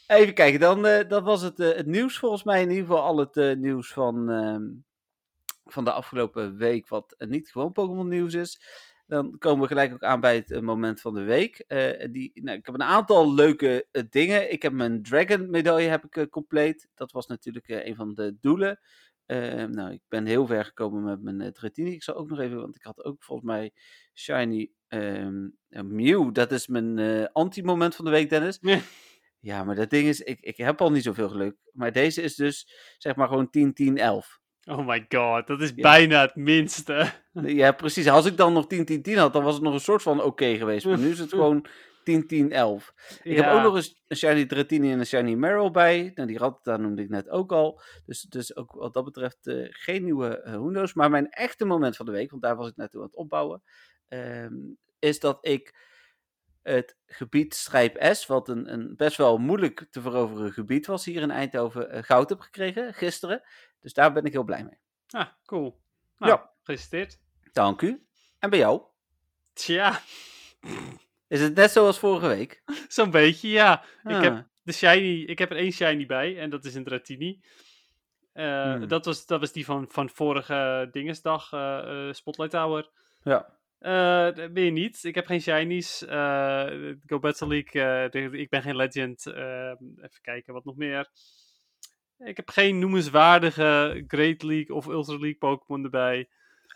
Even kijken, dan dat was het, het nieuws volgens mij. In ieder geval al het nieuws van, ehm, van de afgelopen week, wat eh, niet gewoon Pokémon nieuws is. Dan komen we gelijk ook aan bij het eh, moment van de week. Eh, die, nou, ik heb een aantal leuke dingen. Ik heb mijn Dragon medaille heb ik, compleet. Dat was natuurlijk een van de doelen. Eh, nou, ik ben heel ver gekomen met mijn uh, Dratini. Ik zal ook nog even, want ik had ook volgens mij Shiny ehm, eh, Mew. Dat is mijn anti-moment van de week, Dennis. Ja. Ja, maar dat ding is, ik, ik heb al niet zoveel geluk. Maar deze is dus, zeg maar, gewoon 10, 10, 11. Oh my god, dat is Ja. bijna het minste. Ja, precies. Als ik dan nog 10, 10, 10 had, dan was het nog een soort van oké geweest. Maar nu is het gewoon 10, 10, 11. Ik heb ook nog eens een Shiny Dratini en een Shiny Meryl bij. Nou, die Rattata noemde ik net ook al. Dus, dus ook wat dat betreft eh, geen nieuwe uh, Hundo's. Maar mijn echte moment van de week, want daar was ik net toe aan het opbouwen, ehm, is dat ik het gebied Strijp S, wat een, een best wel moeilijk te veroveren gebied was hier in Eindhoven, uh, goud heb gekregen gisteren. Dus daar ben ik heel blij mee. Ah, cool. Nou, Ja. gefeliciteerd. Dank u. En bij jou? Tja, Is het net zoals vorige week? zo'n beetje, ja. Ik Ah. heb de shiny, ik heb er één shiny bij en dat is een Dratini. Eh, Hmm. dat, was, dat was die van, van vorige Dingesdag, eh, eh, Spotlight Tower. Ja. Ben je niet. Ik heb geen shinies. Go Battle League. de- ik ben geen legend. Eh, even kijken, wat nog meer. Ik heb geen noemenswaardige Great League of Ultra League Pokémon erbij.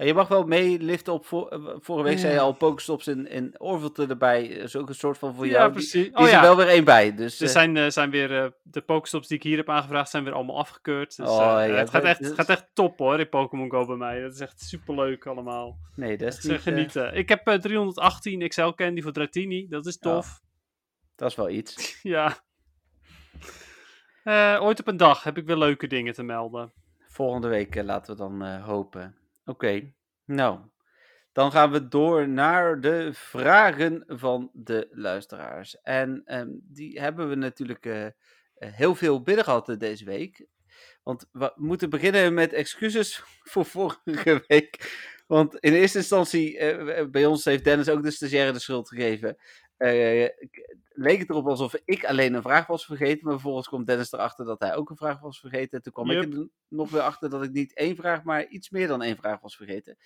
Je mag wel meeliften op eh, vorige week zei je al Pokestops in, in Orville erbij. is ook een soort van voor ja, jou. Die, precies. die oh is er wel weer één bij. Dus, er eh, zijn, eh, zijn weer de Pokestops die ik hier heb aangevraagd, zijn weer allemaal afgekeurd. Dus, Oh, ja, het, gaat echt, het gaat echt top hoor in Pokémon Go bij mij. Dat is echt superleuk allemaal. nee, dat is niet, genieten. Ik heb eh, 318 XL Candy voor Dratini. Dat is tof. dat is wel iets. Ja. Eh, ooit op een dag heb ik weer leuke dingen te melden. Volgende week eh, laten we dan eh, hopen. Oké, nou. Dan gaan we door naar de vragen van de luisteraars. En ehm, die hebben we natuurlijk heel veel binnen gehad eh, deze week. Want we moeten beginnen met excuses voor vorige week. Want in eerste instantie, bij ons heeft Dennis ook de stagiaire de schuld gegeven. Ik- leek het erop alsof ik alleen een vraag was vergeten. Maar vervolgens komt Dennis erachter dat hij ook een vraag was vergeten. En toen kwam Yep. ik er nog weer achter dat ik niet één vraag, maar iets meer dan één vraag was vergeten.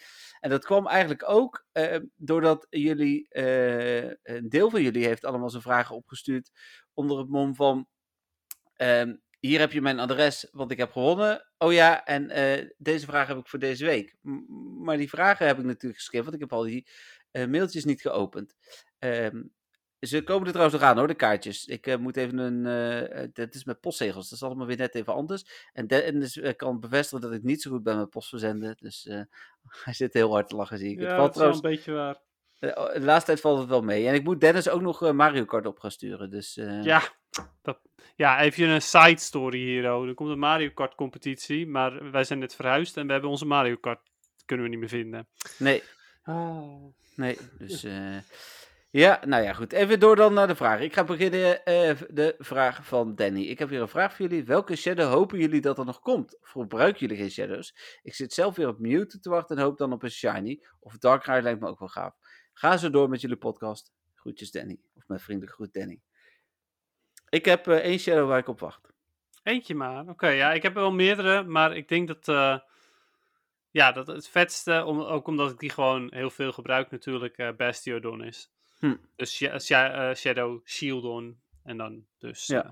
En dat kwam eigenlijk ook eh, doordat jullie, eh, een deel van jullie heeft allemaal zijn vragen opgestuurd onder het mom van... ehm, hier heb je mijn adres, want ik heb gewonnen. Oh ja, en deze vraag heb ik voor deze week. M- maar die vragen heb ik natuurlijk geskipt, want ik heb al die mailtjes niet geopend. Ehm, ze komen er trouwens nog aan hoor, de kaartjes. Ik eh, moet even een. eh, dat is met postzegels, dat is allemaal weer net even anders. En Dennis eh, kan bevestigen dat ik niet zo goed ben met postverzenden. Dus hij zit heel hard te lachen, zie ik. het Ja, valt dat is wel trouwens. een beetje waar. eh, de laatste tijd valt het wel mee. En ik moet Dennis ook nog Mario Kart op gaan sturen. Dus. Ja, dat, ja, even een side story hier. Oh. Er komt een Mario Kart competitie, maar wij zijn net verhuisd en we hebben onze Mario Kart kunnen we niet meer vinden. Nee, Ah. Nee, dus ja, nou ja, goed. Even door dan naar de vraag. Ik ga beginnen eh de vraag van Danny. Ik heb weer een vraag voor jullie. Welke shadow hopen jullie dat er nog komt? Of gebruiken jullie geen shadows? Ik zit zelf weer op Mewtwo te wachten en hoop dan op een shiny. Of Darkrai lijkt me ook wel gaaf. Ga zo door met jullie podcast. Groetjes Danny. Of met vriendelijk groet Danny. Ik heb eh, één shadow waar ik op wacht. Eentje maar. Oké, ja, ik heb er wel meerdere, maar ik denk dat, eh, ja, dat het vetste, om, ook omdat ik die gewoon heel veel gebruik natuurlijk, eh Bastiodon is. Hm. Dus Sha- eh, Shadow Shieldon en dan dus Ja. eh,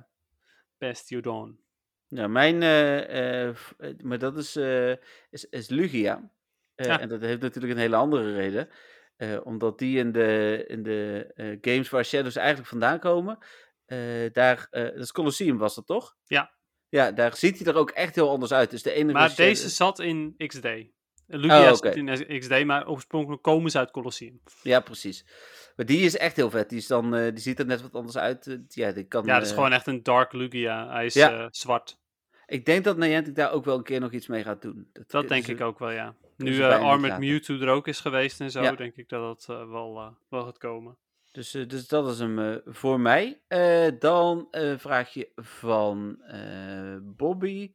Bastiodon. Ja, mijn, eh, maar dat is, is, is Lugia. Ja. En dat heeft natuurlijk een hele andere reden. Omdat die in de, in de games waar Shadows eigenlijk vandaan komen, daar, dat is Colosseum was dat toch? Ja. Ja, daar ziet hij er ook echt heel anders uit. Dus de enige Maar Shadow- deze zat in XD. Lugia Oh, zit in XD, maar oorspronkelijk komen ze uit Colosseum. Ja, precies. Maar die is echt heel vet. Die, is dan, eh, die ziet er net wat anders uit. Eh, ja, die kan, Ja, dat is eh, gewoon echt een Dark Lugia. Hij is Ja. zwart. Ik denk dat Niantic daar ook wel een keer nog iets mee gaat doen. Dat denk ik ook wel, ja. Nu Armored. Mewtwo er ook is geweest en zo, Ja. denk ik dat dat wel, wel gaat komen. Dus, dus dat is hem voor mij. Dan een vraagje van Bobby.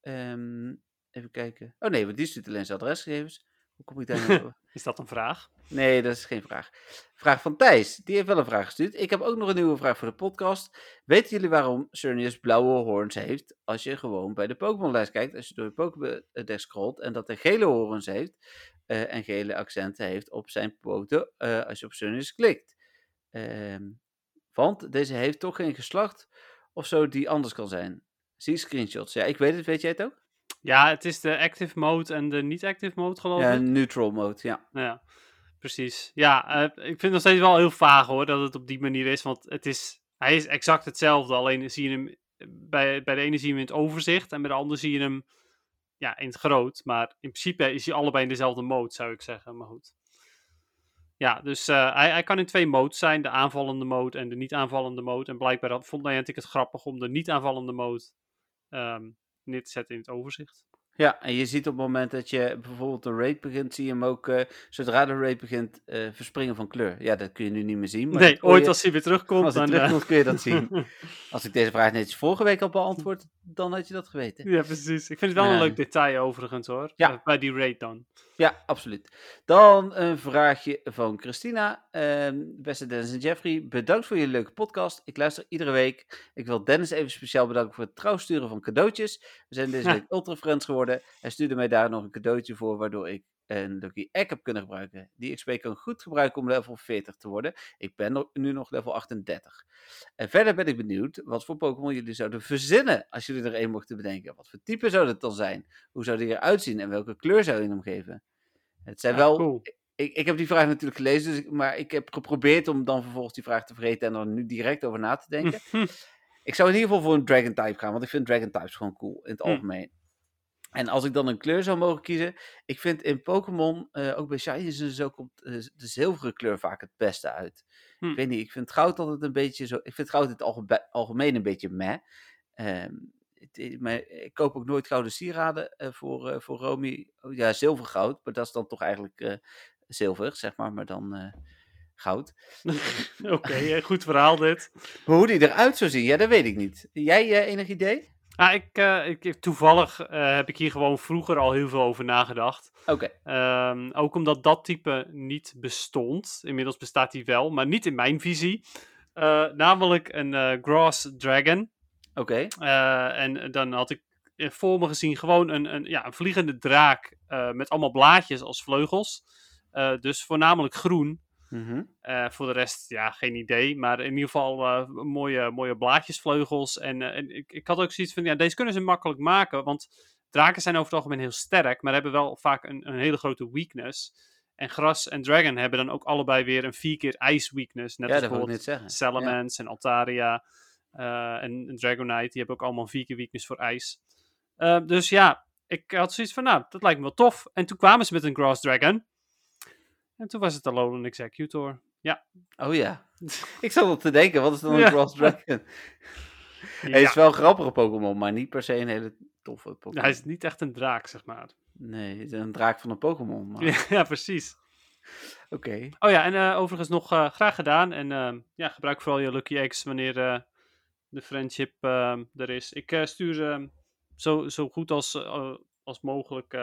Ehm, even kijken. Oh nee, want die stuurt alleen zijn adresgegevens. Hoe kom ik daar nou? Is dat een vraag? Nee, dat is geen vraag. Vraag van Thijs. Die heeft wel een vraag gestuurd. Ik heb ook nog een nieuwe vraag voor de podcast. Weten jullie waarom Cernius blauwe hoorns heeft als je gewoon bij de Pokémon-lijst kijkt? Als je door de Pokédex scrolt en dat hij gele hoorns heeft eh, en gele accenten heeft op zijn poten eh, als je op Cernius klikt. Ehm, want deze heeft toch geen geslacht of zo die anders kan zijn. Zie screenshots. Ja, ik weet het. Weet jij het ook? Ja, het is de active mode en de niet-active mode, geloof Ja, ik. neutral mode, ja. Ja, precies. Ja, eh, ik vind het nog steeds wel heel vaag hoor, dat het op die manier is. Want het is, hij is exact hetzelfde, alleen zie je hem bij, bij de ene zie je hem in het overzicht en bij de andere zie je hem ja, in het groot. Maar in principe is hij allebei in dezelfde mode, zou ik zeggen. Maar goed. Ja, dus eh, hij, hij kan in twee modes zijn, de aanvallende mode en de niet aanvallende mode. En blijkbaar vond Niantic het grappig om de niet aanvallende mode ehm, neer te zetten in het overzicht. Ja, en je ziet op het moment dat je bijvoorbeeld een raid begint, zie je hem ook, eh, zodra de raid begint, eh, verspringen van kleur. Ja, dat kun je nu niet meer zien. Maar nee, ooit je- als hij weer terugkomt, als hij dan... eh, terugkomt kun je dat zien. Als ik deze vraag netjes vorige week al beantwoord, dan had je dat geweten. Ja, precies. Ik vind het wel een leuk detail overigens hoor. Ja. Bij die raid dan. Ja, absoluut. Dan een vraagje van Christina. Ehm, beste Dennis en Jeffrey, bedankt voor jullie leuke podcast. Ik luister iedere week. Ik wil Dennis even speciaal bedanken voor het trouw sturen van cadeautjes. We zijn deze week ultra friends geworden. Hij stuurde mij daar nog een cadeautje voor, waardoor ik een Lucky Egg heb kunnen gebruiken. Die XP kan ik goed gebruiken om level 40 te worden. Ik ben nu nog level 38. En verder ben ik benieuwd wat voor Pokémon jullie zouden verzinnen als jullie er één mochten bedenken. Wat voor type zou het dan zijn? Hoe zou die eruit zien en welke kleur zou je hem geven? Het zijn Ja, wel cool. ik, ik heb die vraag natuurlijk gelezen, dus ik- maar ik heb geprobeerd om dan vervolgens die vraag te vergeten en er nu direct over na te denken. ik zou in ieder geval voor een Dragon type gaan, want ik vind Dragon types gewoon cool in het Hm. algemeen. En als ik dan een kleur zou mogen kiezen, ik vind in Pokémon, eh, ook bij Shinies en zo, komt eh, de zilveren kleur vaak het beste uit. Hm. Ik weet niet, ik vind goud altijd een beetje zo, ik vind goud in het algemeen een beetje meh. Ehm, het- maar ik koop ook nooit gouden sieraden eh, voor, voor Romy. Oh, ja, zilvergoud, maar dat is dan toch eigenlijk zilver, zeg maar, maar dan goud. Oké, goed verhaal dit. Hoe die eruit zou zien, ja, dat weet ik niet. Jij enig idee? Ah, ik, ik, toevallig eh, heb ik hier gewoon vroeger al heel veel over nagedacht. Oké. Ehm, ook omdat dat type niet bestond. Inmiddels bestaat die wel, maar niet in mijn visie. Eh, namelijk een Grass Dragon. Oké. en dan had ik voor me gezien gewoon een, een, ja, een vliegende draak met allemaal blaadjes als vleugels. dus voornamelijk groen. Mhm. Uh, voor de rest, ja, geen idee. Maar in ieder geval uh, mooie, mooie blaadjesvleugels. En, uh, en ik, ik had ook zoiets van, ja, deze kunnen ze makkelijk maken. Want draken zijn over het algemeen heel sterk, maar hebben wel vaak een, een hele grote weakness. En Gras en Dragon hebben dan ook allebei weer een vier keer ice weakness. Net ja, als bijvoorbeeld Salamence en Altaria en Dragonite. Die hebben ook allemaal een vier keer weakness voor ijs. dus ja, ik had zoiets van, nou, dat lijkt me wel tof. En toen kwamen ze met een Grass Dragon. En toen was het Alolan Executor. Ja. Oh ja. ik zat op te denken, wat is dan een ja. Cross Dragon? Hij is wel een grappige Pokémon, maar niet per se een hele toffe Pokémon. Hij is niet echt een draak, zeg maar. Nee, het is een draak van een Pokémon. Maar... ja, precies. Oké. Oh ja, en uh, overigens nog uh, graag gedaan. En uh, ja, gebruik vooral je Lucky Eggs wanneer de friendship er is. Ik stuur zo, zo goed als, als mogelijk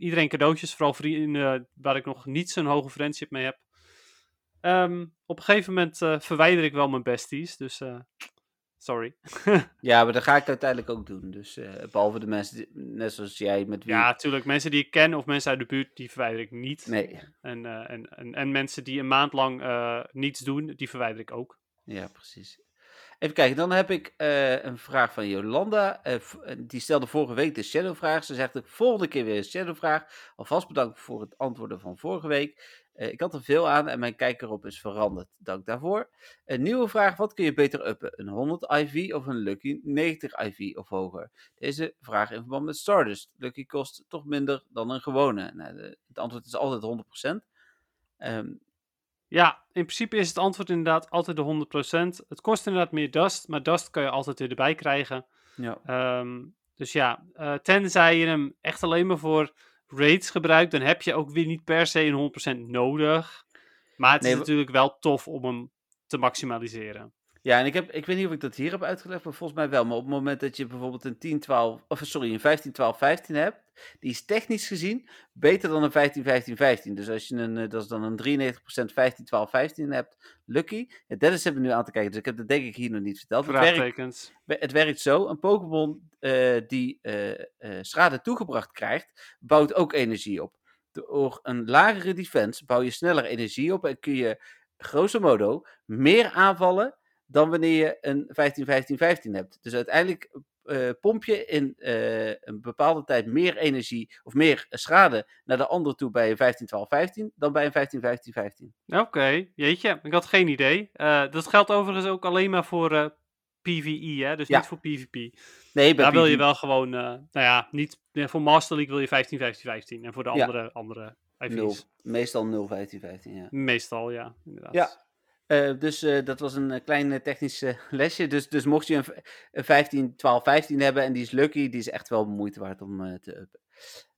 iedereen cadeautjes, vooral vrienden waar ik nog niet zo'n hoge friendship mee heb. Ehm, op een gegeven moment uh, verwijder ik wel mijn besties, dus uh, sorry. ja, maar dat ga ik uiteindelijk ook doen. Dus uh, behalve de mensen, die, net zoals jij met wie... Ja, natuurlijk. Mensen die ik ken of mensen uit de buurt, die verwijder ik niet. Nee. En, en, en, en, mensen die een maand lang niets doen, die verwijder ik ook. Ja, precies. Even kijken, dan heb ik uh, een vraag van Jolanda. Uh, die stelde vorige week de Shadow-vraag. Ze zegt de volgende keer weer een Shadow-vraag. Alvast bedankt voor het antwoorden van vorige week. Ik had er veel aan en mijn kijk erop is veranderd. Dank daarvoor. Een nieuwe vraag: wat kun je beter uppen? Een 100 IV of een Lucky 90 IV of hoger? Deze vraag in verband met Stardust. Lucky kost toch minder dan een gewone. Nou, het antwoord is altijd 100%. Um, ja, in principe is het antwoord inderdaad altijd de 100%. Het kost inderdaad meer dust, maar dust kan je altijd weer erbij krijgen. Ja. Um, dus ja, uh, tenzij je hem echt alleen maar voor raids gebruikt, dan heb je ook weer niet per se een 100% nodig. Maar het nee, is natuurlijk wel tof om hem te maximaliseren. Ja, en ik, heb, ik weet niet of ik dat hier heb uitgelegd, maar volgens mij wel. Maar op het moment dat je bijvoorbeeld een 10, 12, of sorry, een 15, 12, 15 hebt, die is technisch gezien beter dan een 15, 15, 15. Dus als je een, eh, dat is dan een 93% 15, 12, 15 hebt, lucky. Ja, Dennis hebben we nu aan te kijken, dus ik heb dat denk ik hier nog niet verteld. Het werkt, het werkt zo, een Pokémon uh, die uh, uh, schade toegebracht krijgt, bouwt ook energie op. Door een lagere defense bouw je sneller energie op en kun je grosso modo meer aanvallen dan wanneer je een 15-15-15 hebt. Dus uiteindelijk uh, pomp je in uh, een bepaalde tijd meer energie of meer schade naar de andere toe bij een 15-12-15 dan bij een 15-15-15. Oké, okay, jeetje, ik had geen idee. Uh, dat geldt overigens ook alleen maar voor PvE, hè? dus ja. niet voor PvP. Nee, Daar PvP. wil je wel gewoon, nou ja, niet, voor Master League wil je 15-15-15 en voor de andere, ja. andere IV's. Nul. Meestal 0-15-15, ja. Meestal, ja, inderdaad. Ja, uh, dus uh, dat was een uh, klein technisch lesje. Dus, dus mocht je een, een 15, 12, 15 hebben en die is lucky, die is echt wel moeite waard om te uppen.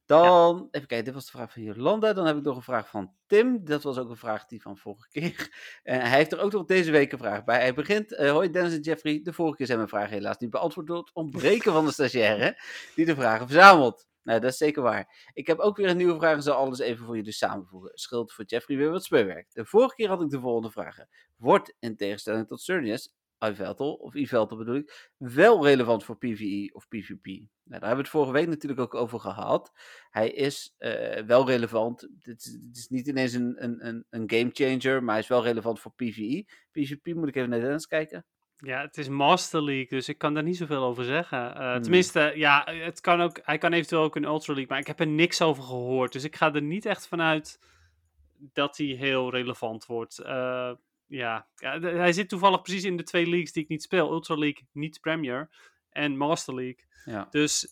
Dan, ja. even kijken, dit was de vraag van Jolanda. Dan heb ik nog een vraag van Tim. Dat was ook een vraag die van vorige keer. hij heeft er ook nog deze week een vraag bij. Hij begint, hoi Dennis en Jeffrey. De vorige keer zijn mijn vragen helaas niet beantwoord door het ontbreken van de stagiaire die de vragen verzamelt. Nou, dat is zeker waar. Ik heb ook weer een nieuwe vraag en zal alles even voor jullie samenvoegen. Scheelt voor Jeffrey weer wat speurwerk. De vorige keer had ik de volgende vragen. Wordt, in tegenstelling tot Surnius, iVeltel, of iVeltel bedoel ik, wel relevant voor PvE of PvP? Nou, daar hebben we het vorige week natuurlijk ook over gehad. Hij is uh, wel relevant. Het is, niet ineens een, een, een, een game changer, maar hij is wel relevant voor PvE. PvP moet ik even naar Dennis kijken. Ja, het is Master League, dus ik kan daar niet zoveel over zeggen. Uh, hmm. Tenminste, ja, het kan ook, hij kan eventueel ook een Ultra League, maar ik heb er niks over gehoord. Dus ik ga er niet echt vanuit dat hij heel relevant wordt. Uh, ja. ja, hij zit toevallig precies in de twee leagues die ik niet speel. Ultra League, niet Premier, en Master League. Ja. Dus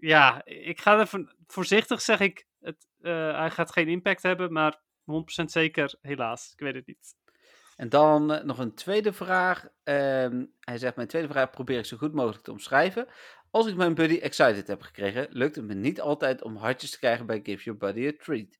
ja, ik ga er van, voorzichtig zeg ik, het, uh, hij gaat geen impact hebben, maar 100% zeker, helaas. Ik weet het niet. En dan uh, nog een tweede vraag. Um, hij zegt, mijn tweede vraag probeer ik zo goed mogelijk te omschrijven. Als ik mijn buddy excited heb gekregen, lukt het me niet altijd om hartjes te krijgen bij Give Your Buddy a Treat.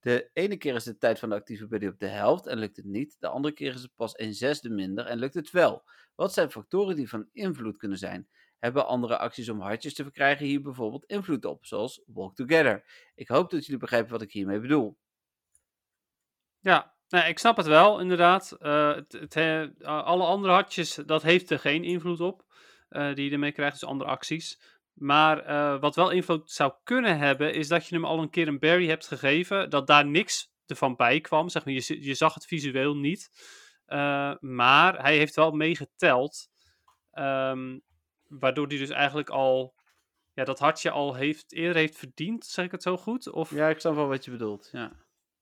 De ene keer is de tijd van de actieve buddy op de helft en lukt het niet. De andere keer is het pas een zesde minder en lukt het wel. Wat zijn factoren die van invloed kunnen zijn? Hebben andere acties om hartjes te verkrijgen hier bijvoorbeeld invloed op, zoals Walk Together? Ik hoop dat jullie begrijpen wat ik hiermee bedoel. Ja, nou, ik snap het wel, inderdaad. Uh, het, alle andere hartjes, dat heeft er geen invloed op. Uh, die je ermee krijgt, dus andere acties. Maar uh, wat wel invloed zou kunnen hebben, is dat je hem al een keer een berry hebt gegeven, dat daar niks ervan bij kwam. Zeg maar, je, je zag het visueel niet. maar hij heeft wel meegeteld. Um, waardoor hij dus eigenlijk al ja, dat hartje al heeft, eerder heeft verdiend, zeg ik het zo goed? Of... Ja, ik snap wel wat je bedoelt, ja.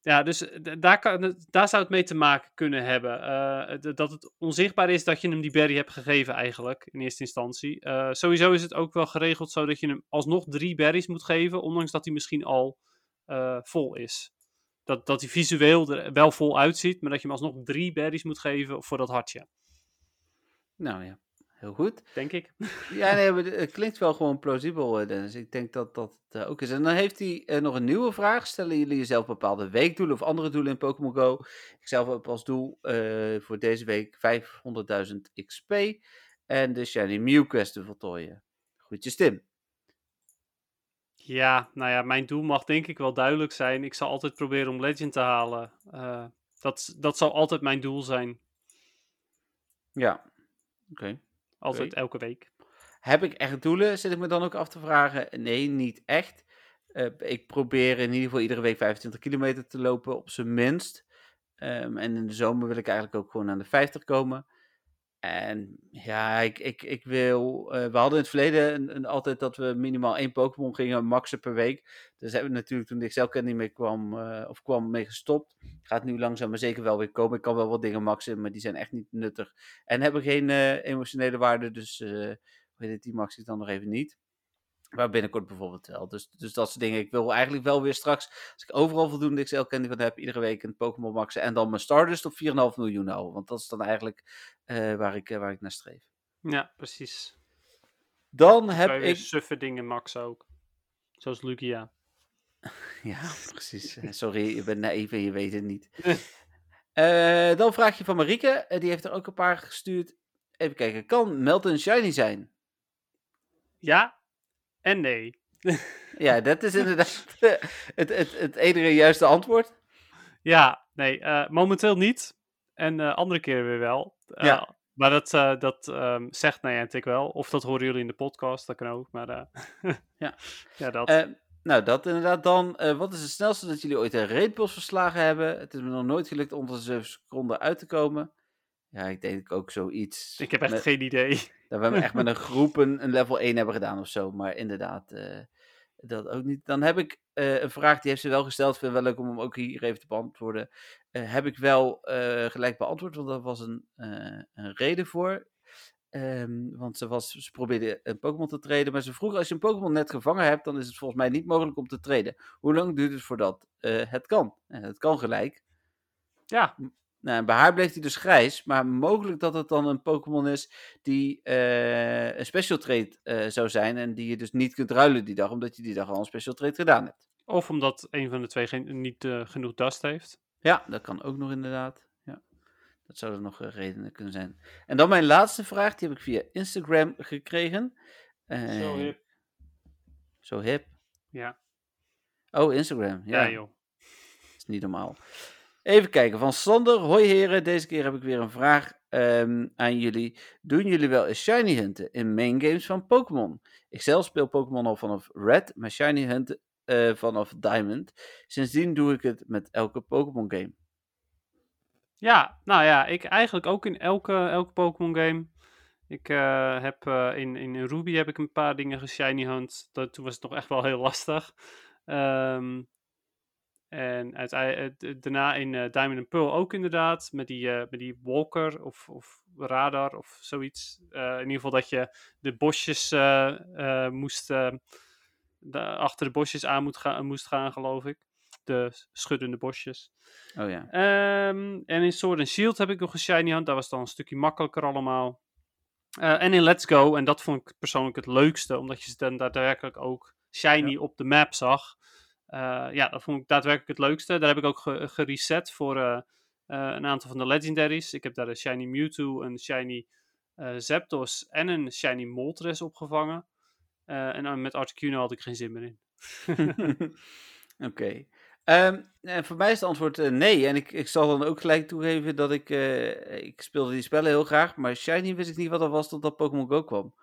Ja, dus eh, daar, kan, daar zou het mee te maken kunnen hebben. Uh, dat het onzichtbaar is dat je hem die berry hebt gegeven eigenlijk, in eerste instantie. Uh, sowieso is het ook wel geregeld zo dat je hem alsnog drie berries moet geven, ondanks dat hij misschien al vol is. Dat, dat hij visueel er wel vol uitziet, maar dat je hem alsnog drie berries moet geven voor dat hartje. Nou ja, Heel goed. Denk ik. Ja, nee, het klinkt wel gewoon plausibel, eh, Dennis. Ik denk dat dat uh, ook is. En dan heeft hij uh, nog een nieuwe vraag. Stellen jullie jezelf bepaalde weekdoelen of andere doelen in Pokémon Go? Ik zelf heb als doel voor deze week 500.000 XP en de Shiny Mew Quest te voltooien. Goedjes, Tim. Ja, nou ja, mijn doel mag denk ik wel duidelijk zijn. Ik zal altijd proberen om Legend te halen. dat, dat zal altijd mijn doel zijn. Ja, oké. Altijd elke week. Heb ik echt doelen, zit ik me dan ook af te vragen? Nee, niet echt. Uh, ik probeer in ieder geval iedere week 25 kilometer te lopen, op zijn minst. Um, en in de zomer wil ik eigenlijk ook gewoon aan de 50 komen. En ja, ik, ik, ik wil. Uh, we hadden in het verleden een, altijd dat we minimaal één Pokémon gingen maxen per week. Dus hebben we natuurlijk toen ik zelf niet meer kwam, uh, of kwam mee gestopt. Gaat nu langzaam maar zeker wel weer komen. Ik kan wel wat dingen maxen, maar die zijn echt niet nuttig. En hebben geen uh, emotionele waarde, dus weet het, die max ik dan nog even niet. Maar binnenkort bijvoorbeeld wel. Dus, dus dat soort dingen. Ik wil eigenlijk wel weer straks, als ik overal voldoende XL candy van heb, iedere week een Pokémon maxen. En dan mijn Stardust op 4,5 miljoen houden. Want dat is dan eigenlijk uh, waar, ik, uh, waar ik naar streef. Ja, precies. Dan heb ik... suffe dingen maxen ook. Zoals Lugia. ja, precies. Eh, sorry, je bent naïef en je weet het niet. uh, dan vraag je van Marieke. die heeft er ook een paar gestuurd. Even kijken. Kan Melton Shiny zijn? Ja, en nee. ja, dat is inderdaad het, het, het enige juiste antwoord. Ja, nee, uh, momenteel niet. En uh, andere keren weer wel. Uh, ja. Maar dat, dat um, zegt Niantic wel. Of dat horen jullie in de podcast, dat kan ook. Maar ja. ja, dat. nou, dat inderdaad dan. wat is het snelste dat jullie ooit een raidboss verslagen hebben? Het is me nog nooit gelukt onder de 7 seconden uit te komen. Ja, ik denk ook zoiets. Ik heb echt geen idee. Dat we echt met een groep een, level 1 hebben gedaan of zo. Maar inderdaad, uh, dat ook niet. Dan heb ik uh, een vraag, die heeft ze wel gesteld. Vind ik wel leuk om hem ook hier even te beantwoorden. Uh, heb ik wel gelijk beantwoord, want daar was een, een reden voor. Um, want ze, was, ze probeerde een Pokémon te treden. Maar ze vroeg, als je een Pokémon net gevangen hebt, dan is het volgens mij niet mogelijk om te treden. Hoe lang duurt het voordat het kan? het kan gelijk. Ja. Nou, bij haar bleef hij dus grijs, maar mogelijk dat het dan een Pokémon is die uh, een special trade uh, zou zijn en die je dus niet kunt ruilen die dag, omdat je die dag al een special trade gedaan hebt. Of omdat een van de twee geen, niet uh, genoeg dust heeft. Ja, dat kan ook nog inderdaad. Ja. Dat zouden nog redenen kunnen zijn. En dan mijn laatste vraag, die heb ik via Instagram gekregen. zo hip. Zo hip? Ja. Oh, Instagram. Ja, ja joh. Dat is niet normaal. Even kijken, van Sander. Hoi heren, deze keer heb ik weer een vraag um, aan jullie. Doen jullie wel eens shiny hunten in main games van Pokémon? Ik zelf speel Pokémon al vanaf Red, maar shiny hunten uh, vanaf Diamond. Sindsdien doe ik het met elke Pokémon game. Ja, nou ja, ik eigenlijk ook in elke, elke Pokémon game. Ik uh, heb uh, in, in Ruby heb ik een paar dingen geshiny hunt. Dat, toen was het nog echt wel heel lastig. Um, en uiteindelijk, daarna in uh, Diamond and Pearl ook inderdaad, met die, uh, met die walker of, of radar of zoiets. Uh, in ieder geval dat je de bosjes moest, de, achter de bosjes aan moet gaan, moest gaan, geloof ik. De schuddende bosjes. Oh ja. Um, en in Sword and Shield heb ik nog een shiny hand, dat was dan een stukje makkelijker allemaal. en in Let's Go, en dat vond ik persoonlijk het leukste, omdat je ze dan daadwerkelijk ook shiny ja. op de map zag. Eh, ja, dat vond ik daadwerkelijk het leukste. Daar heb ik ook ge- gereset voor eh, eh, een aantal van de legendaries. Ik heb daar een Shiny Mewtwo, een Shiny Zapdos en een Shiny Moltres opgevangen. En met Articuno had ik geen zin meer in. Oké. Ehm, en voor mij is het antwoord nee. En ik, ik zal dan ook gelijk toegeven dat ik... ik speelde die spellen heel graag, maar Shiny wist ik niet wat dat was totdat Pokémon Go kwam.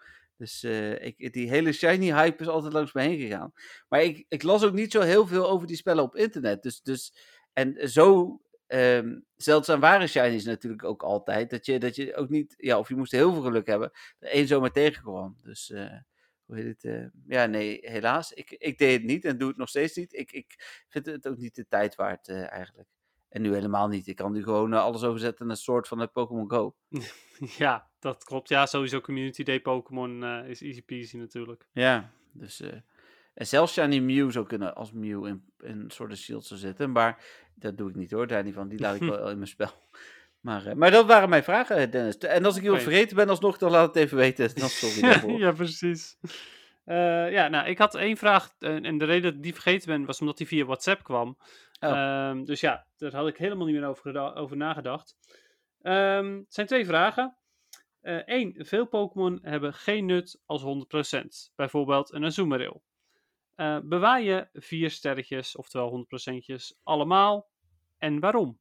Dus eh, ik, die hele Shiny-hype is altijd langs me heen gegaan. Maar ik, ik las ook niet zo heel veel over die spellen op internet. Dus, dus, en zo ehm, zeldzaam waren Shinies natuurlijk ook altijd. Dat je, dat je ook niet... Ja, of je moest heel veel geluk hebben. Er één zomaar tegenkwam. Dus... eh, hoe heet het? eh, ja, nee, helaas. Ik, ik deed het niet en doe het nog steeds niet. Ik, ik vind het ook niet de tijd waard eigenlijk. En nu helemaal niet. Ik kan nu gewoon eh, alles overzetten naar een soort van het Pokémon Go. ja, dat klopt. Ja, sowieso Community Day Pokémon eh, is easy peasy natuurlijk. Ja, dus... eh, en zelfs Shiny Mew zou kunnen als Mew in, een soort shield zou zitten. Maar dat doe ik niet hoor, daar niet van. Die laat ik wel in mijn spel. Maar, eh, maar dat waren mijn vragen, Dennis. En als ik iemand vergeten ben alsnog, dan laat het even weten. Dan sorry daarvoor. ja, precies. Eh, ja, nou, ik had één vraag. eh, en de reden dat ik die vergeten ben, was omdat die via WhatsApp kwam. Oh. Ehm, dus ja, daar had ik helemaal niet meer over, over nagedacht. Ehm, het zijn twee vragen. Eén, veel Pokémon hebben geen nut als 100%. Bijvoorbeeld een Azumarill. Eh, bewaar je vier sterretjes, oftewel 100%, allemaal? En waarom?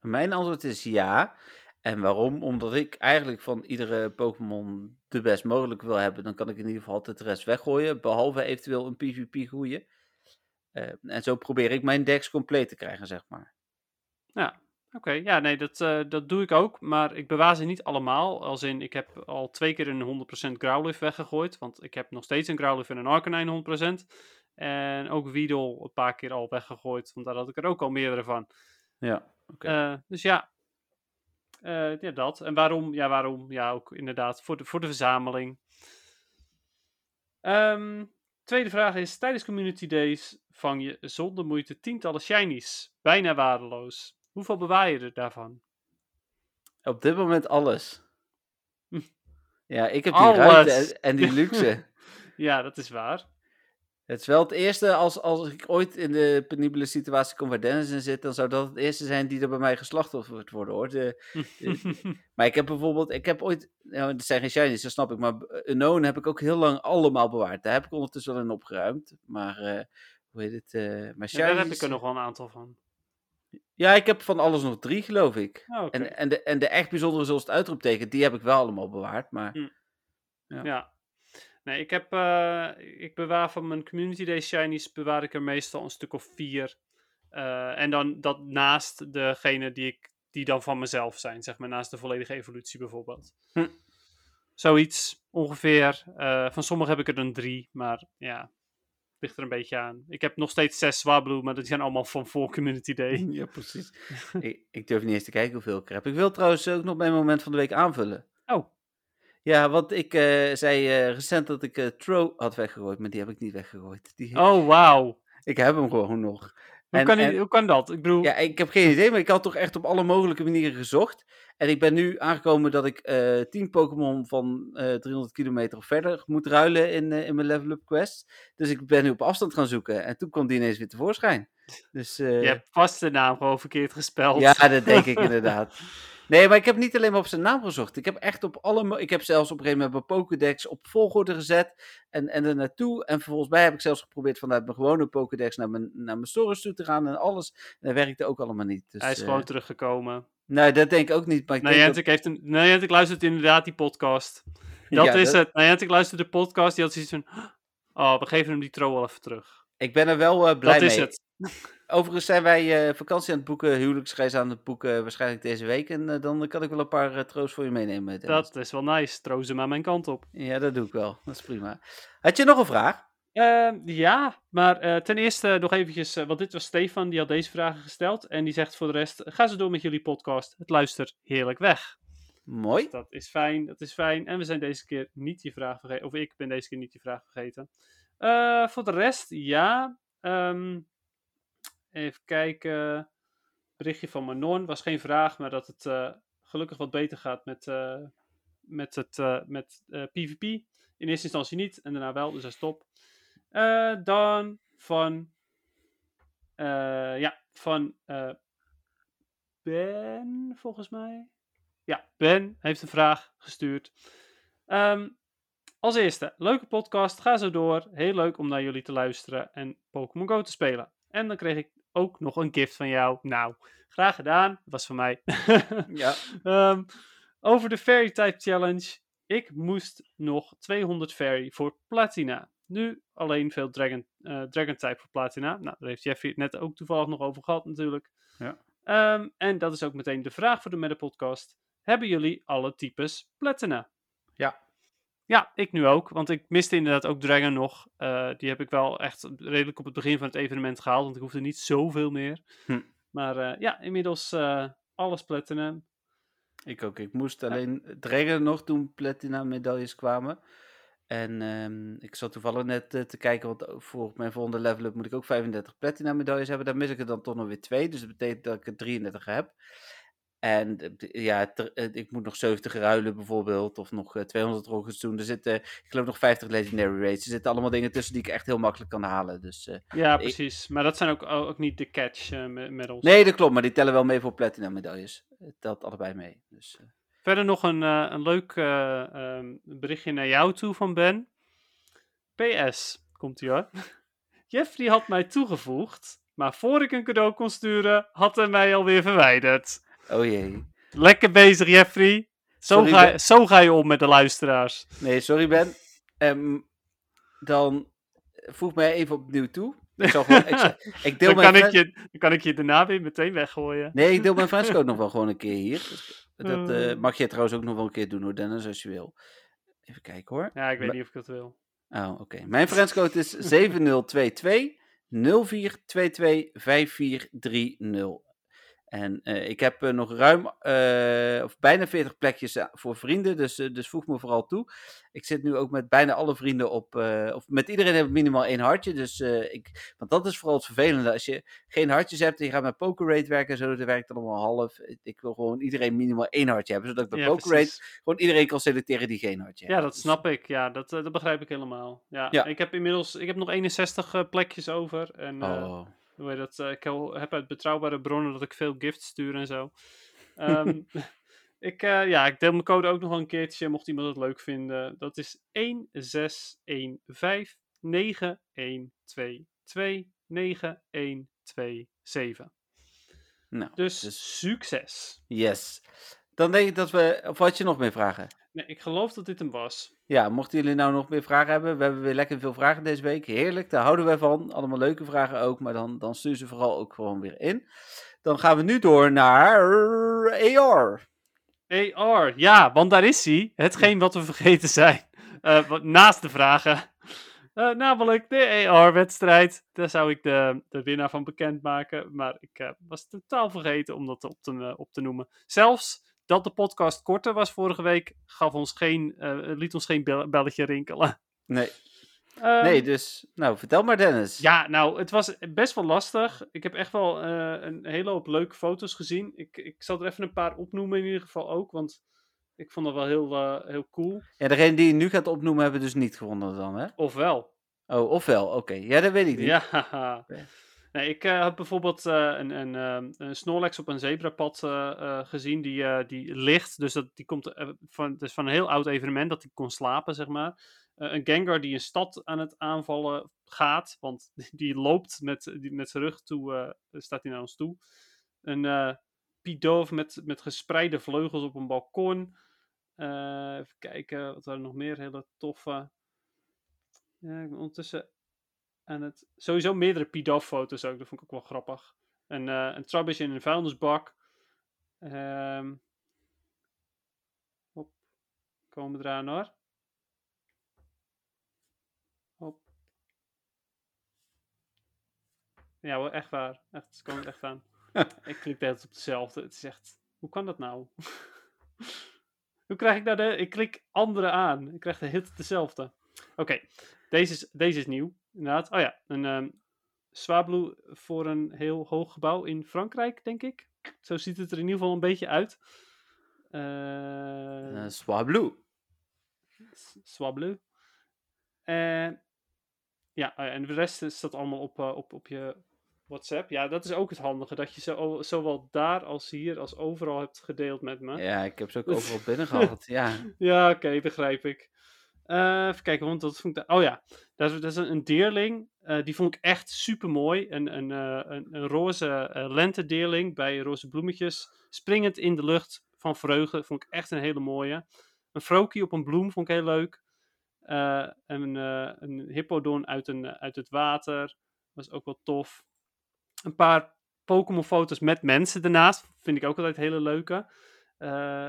Mijn antwoord is ja. En waarom? Omdat ik eigenlijk van iedere Pokémon de best mogelijk wil hebben. Dan kan ik in ieder geval altijd de rest weggooien. Behalve eventueel een PvP goeie. Eh, en zo probeer ik mijn decks compleet te krijgen, zeg maar. Ja, oké. Ja, nee, dat, eh, dat doe ik ook. Maar ik bewaar ze niet allemaal. Als in, ik heb al twee keer een 100% Growlithe weggegooid. Want ik heb nog steeds een Growlithe en een Arcanine 100%. En ook Weedle een paar keer al weggegooid. Want daar had ik er ook al meerdere van. Ja, oké. Eh, dus ja. Eh, ja, dat. En waarom? Ja, waarom? Ja, ook inderdaad voor de, voor de verzameling. Ehm, tweede vraag is: tijdens Community Days vang je zonder moeite tientallen shinies. Bijna waardeloos. Hoeveel bewaar je er daarvan? Op dit moment alles. Hm. Ja, ik heb die Alles. ruimte en, en die luxe. Ja, dat is waar. Het is wel het eerste, als, als ik ooit in de penibele situatie kom waar Dennis in zit, dan zou dat het eerste zijn die er bij mij geslachtofferd worden hoor. De, maar ik heb bijvoorbeeld, ik heb ooit, nou, het zijn geen shinies, dat snap ik, maar Unknown heb ik ook heel lang allemaal bewaard. Daar heb ik ondertussen wel in opgeruimd. Maar, eh, hoe heet het, eh maar Ja, daar heb shinies- ik er nog wel een aantal van. Ja, ik heb van alles nog drie, geloof ik. Oh. En, en, de, en de echt bijzondere, zoals het uitroepteken, die heb ik wel allemaal bewaard. Maar Hm. ja. Ja. Nee, ik heb, eh, ik bewaar van mijn Community Day shinies, bewaar ik er meestal een stuk of vier. Eh, en dan dat naast degene die, ik, die dan van mezelf zijn, zeg maar, naast de volledige evolutie bijvoorbeeld. Hm. Zoiets, ongeveer. Eh, van sommige heb ik er dan drie, maar ja, ligt er een beetje aan. Ik heb nog steeds zes Swablu, maar dat zijn allemaal van voor Community Day. Ja, precies. ik, ik durf niet eens te kijken hoeveel ik er heb. Ik wil trouwens ook nog mijn moment van de week aanvullen. Oh, Ja, want ik eh, zei eh, recent dat ik eh Tro had weggegooid, maar die heb ik niet weggegooid. Die, oh wauw. Ik heb hem gewoon nog. Hoe, En- kan die- en- hoe kan dat? Ik bedoel, Ja, ik heb geen idee, maar ik had toch echt op alle mogelijke manieren gezocht. En ik ben nu aangekomen dat ik eh 10 Pokémon van eh 300 kilometer of verder moet ruilen in, in mijn level up quest. Dus ik ben nu op afstand gaan zoeken en toen kwam die ineens weer tevoorschijn. Dus je hebt vast de naam gewoon verkeerd gespeld. ja, dat denk ik inderdaad. Nee, maar ik heb niet alleen maar op zijn naam gezocht. Ik heb echt op alle... Ik heb zelfs op een gegeven moment mijn Pokédex op volgorde gezet en, en er naartoe. En volgens mij heb ik zelfs geprobeerd vanuit mijn gewone Pokédex naar mijn, naar mijn storage toe te gaan en alles. En dat werkte ook allemaal niet. Dus, Hij is eh, gewoon teruggekomen. Nee, dat denk ik ook niet. Maar ik Niantic, heeft een, Niantic luistert inderdaad die podcast. Dat Ja, is dat- het. Niantic luistert de podcast. Die had zoiets van... Oh, we geven hem die tro wel even terug. Ik ben er wel eh, blij dat is mee. het. Overigens zijn wij eh, vakantie aan het boeken, huwelijksreis aan het boeken, waarschijnlijk deze week. En eh, dan kan ik wel een paar eh, troost voor je meenemen. Dennis. Dat is wel nice. Tro ze maar mijn kant op. Ja, dat doe ik wel. Dat is prima. Had je nog een vraag? Ehm, ja, maar eh, ten eerste nog eventjes... eh, want dit was Stefan, die had deze vragen gesteld. En die zegt voor de rest... Ga zo door met jullie podcast. Het luistert heerlijk weg. Mooi. Dat is fijn, dat is fijn. En we zijn deze keer niet je vraag vergeten. Of ik ben deze keer niet je vraag vergeten. Eh, voor de rest, ja. Ehm, even kijken. Berichtje van Manon was geen vraag, maar dat het eh, gelukkig wat beter gaat met, eh, met, het, eh, met PvP. In eerste instantie niet en daarna wel, dus dat is top. Eh, dan van. ja, van Ben, volgens mij. Ja, Ben heeft een vraag gestuurd. Ehm, als eerste, leuke podcast, ga zo door. Heel leuk om naar jullie te luisteren en Pokémon Go te spelen. En dan kreeg ik ook nog een gift van jou. Nou, graag gedaan. Dat was van mij. Ja. Ehm, over de Fairy Type Challenge. Ik moest nog 200 Fairy voor Platina. Nu alleen veel Dragon, eh, Dragon Type voor Platina. Nou, daar heeft Jeffrey het net ook toevallig nog over gehad natuurlijk. Ja. Ehm, en dat is ook meteen de vraag voor de Meta Podcast. Hebben jullie alle types Platina? Ja. Ik nu ook. Want ik miste inderdaad ook Dragon nog. Eh, die heb ik wel echt redelijk op het begin van het evenement gehaald. Want ik hoefde niet zoveel meer. Hm. Maar eh, ja, inmiddels eh, alles Platinum. Ik ook. Ik moest alleen Dragon nog toen platina medailles kwamen. En ehm, ik zat toevallig net te kijken, want voor mijn volgende level up moet ik ook 35 platina medailles hebben. Daar mis ik er dan toch nog weer twee, dus dat betekent dat ik er 33 heb. En eh, ja, ter- eh, ik moet nog 70 ruilen bijvoorbeeld, of nog eh, 200 rockets doen. Er zitten, ik geloof nog 50 legendary raids. Er zitten allemaal dingen tussen die ik echt heel makkelijk kan halen. Dus, eh, Ja, Ik- precies. Maar dat zijn ook, ook niet de catch eh, me- medals. nee, dat klopt, maar die tellen wel mee voor platina medailles. Het telt allebei mee. Dus, eh, Verder nog een, eh, een leuk eh, ehm, berichtje naar jou toe van Ben. PS, komt ie hoor. Jeffrey had mij toegevoegd, maar voor ik een cadeau kon sturen, had hij mij alweer verwijderd. Oh jee. Lekker bezig, Jeffrey. Zo Sorry, ga, Ben. zo ga je om met de luisteraars. Nee, sorry Ben. Ehm, dan voeg mij even opnieuw toe. Ik, zal gewoon, ik, zal- ik deel Dan mijn kan, ik je, dan kan ik je daarna weer meteen weggooien. Nee, ik deel mijn friendscode nog wel gewoon een keer hier. Dat eh, Eh. mag je trouwens ook nog wel een keer doen hoor, Dennis, als je wil. Even kijken hoor. Ja, ik weet niet of ik dat wil. Oh, oké. Mijn friendscode is 7022 0422 5430. En eh, ik heb eh, nog ruim, eh, of bijna 40 plekjes voor vrienden, dus, dus voeg me vooral toe. Ik zit nu ook met bijna alle vrienden op, of met iedereen heb ik minimaal één hartje. Dus ik, want dat is vooral het vervelende. Als je geen hartjes hebt en je gaat met Poker Rate werken en zo, dat werkt allemaal half. Ik wil gewoon iedereen minimaal één hartje hebben, zodat ik bij Ja, Poker Rate gewoon iedereen kan selecteren die geen hartje Ja, heeft. dat Dus- snap ik. Ja, dat, dat begrijp ik helemaal. Ja, Ja. Ik heb inmiddels ik heb nog 61 eh, plekjes over. En Oh. Hoe heet dat, eh, ik heb uit betrouwbare bronnen dat ik veel gifts stuur en zo. Ehm, ik, eh, ja, ik deel mijn code ook nog wel een keertje, mocht iemand het leuk vinden. Dat is 161591229127. Nou, Dus, dus succes. yes. Dan denk ik dat we, of had je nog meer vragen? Nee, ik geloof dat dit hem was. Ja, mochten jullie nou nog meer vragen hebben, we hebben weer lekker veel vragen deze week. Heerlijk, daar houden wij van. Allemaal leuke vragen ook, maar dan, dan stuur ze vooral ook gewoon weer in. Dan gaan we nu door naar AR. AR, ja, want daar is hij. Hetgeen wat we vergeten zijn. Eh, wat- naast de vragen. Eh, namelijk de AR-wedstrijd. Daar zou ik de, de winnaar van bekendmaken. Maar ik eh, was totaal vergeten om dat op te, op te noemen. Zelfs dat de podcast korter was vorige week, gaf ons geen, eh, liet ons geen bel- belletje rinkelen. Nee, Ehm, nee, dus, nou, vertel maar Dennis. Ja, nou, het was best wel lastig. Ik heb echt wel eh, een hele hoop leuke foto's gezien. Ik, ik zal er even een paar opnoemen in ieder geval ook, want ik vond dat wel heel, eh, heel cool. Ja, degene die je nu gaat opnoemen hebben dus niet gewonnen dan, hè? Ofwel. Oh, ofwel, oké. Ja, dat weet ik niet. Ja. Nee, ik eh, heb bijvoorbeeld eh, een, een, ehm, een Snorlax op een zebrapad eh, eh, gezien die, eh, die ligt. Dus dat, die komt eh, van, is van een heel oud evenement dat hij kon slapen, zeg maar. Eh, een Gengar die een stad aan het aanvallen gaat, want die loopt met, die, met zijn rug toe, eh, staat hij naar ons toe. Een eh Pidove met, met gespreide vleugels op een balkon. Eh, even kijken, wat waren er nog meer hele toffe... Ja, ondertussen aan het... Sowieso meerdere Pidove-foto's ook, dat vond ik ook wel grappig. En, eh een Trubbish in een vuilnisbak. Ehm hop, komen we eraan hoor. Hop. Ja hoor, echt waar. Echt, ze komen er echt aan. ik klik de hele tijd op dezelfde. Het is echt... Hoe kan dat nou? Hoe krijg ik nou de... Ik klik andere aan. Ik krijg de hele tijd dezelfde. Oké, deze, is, deze is nieuw. Inderdaad. Oh ja, een ehm Swablu voor een heel hoog gebouw in Frankrijk, denk ik. Zo ziet het er in ieder geval een beetje uit. Uh, Swablu. Swablu. En Ja, eh, en de rest staat allemaal op, op, op je WhatsApp. Ja, dat is ook het handige. Dat je zo, zowel daar als hier als overal hebt gedeeld met me. Ja, ik heb ze ook overal binnen gehad. Ja, Ja, oké, begrijp ik. Eh, even kijken, want dat vond ik... Oh ja, dat is, dat is een, deerling. Eh, die vond ik echt super mooi. Een, een, eh, een, een roze lentedeerling bij roze bloemetjes. Springend in de lucht van vreugde. Vond ik echt een hele mooie. Een frokie op een bloem vond ik heel leuk. Een, een hippodon uit, een, uit het water. Was ook wel tof. Een paar Pokémon foto's met mensen ernaast. Vind ik ook altijd hele leuke.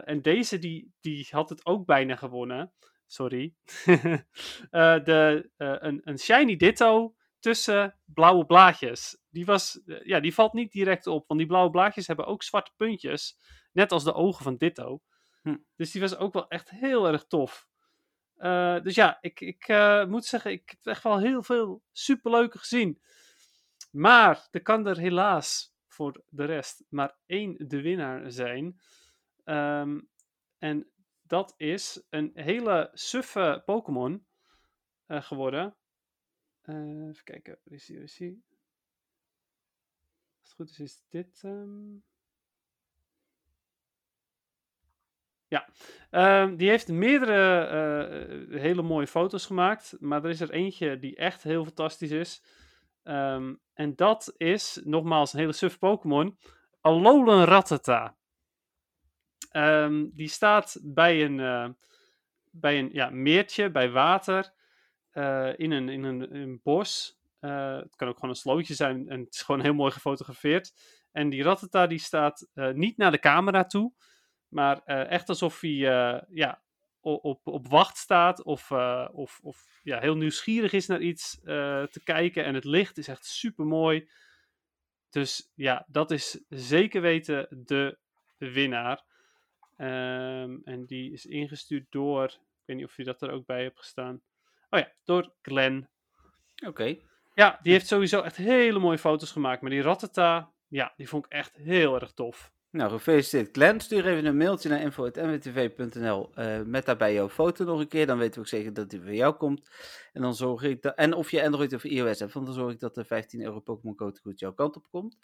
En deze die, die had het ook bijna gewonnen. Sorry. Eh, de, eh, een, een shiny ditto tussen blauwe blaadjes. Die, was, eh, ja, die valt niet direct op, want die blauwe blaadjes hebben ook zwarte puntjes. Net als de ogen van ditto. Hm. Dus die was ook wel echt heel erg tof. Dus ja, ik, ik moet zeggen, ik heb echt wel heel veel superleuke gezien. Maar er kan er helaas voor de rest maar één de winnaar zijn. Ehm, en dat is een hele suffe Pokémon eh, geworden. Eh, even kijken, waar is die? Als het goed is, is dit. ehm, Ja, Ehm, die heeft meerdere eh, hele mooie foto's gemaakt. Maar er is er eentje die echt heel fantastisch is. Ehm, en dat is, nogmaals, een hele suf Pokémon. Alolan Rattata. Ehm, die staat bij een, eh, bij een ja, meertje, bij water. eh, in een, in een, een bos. Eh, het kan ook gewoon een slootje zijn. En het is gewoon heel mooi gefotografeerd. En die Rattata die staat niet naar de camera toe. Maar echt alsof hij ja, op, op wacht staat. Of, of, of ja, heel nieuwsgierig is naar iets te kijken. En het licht is echt super mooi. Dus ja, dat is zeker weten de winnaar. Ehm, en die is ingestuurd door. Ik weet niet of je dat er ook bij hebt gestaan. Oh ja, door Glenn. oké. Ja, die heeft sowieso echt hele mooie foto's gemaakt. Maar die Rattata, ja, die vond ik echt heel erg tof. Nou, gefeliciteerd Glenn. Stuur even een mailtje naar info.nwtv.nl eh met daarbij jouw foto nog een keer. Dan weten we ook zeker dat die van jou komt. En dan zorg ik dat... En of je Android of iOS hebt, want dan zorg ik dat de 15 euro Pokémon Code goed jouw kant op komt.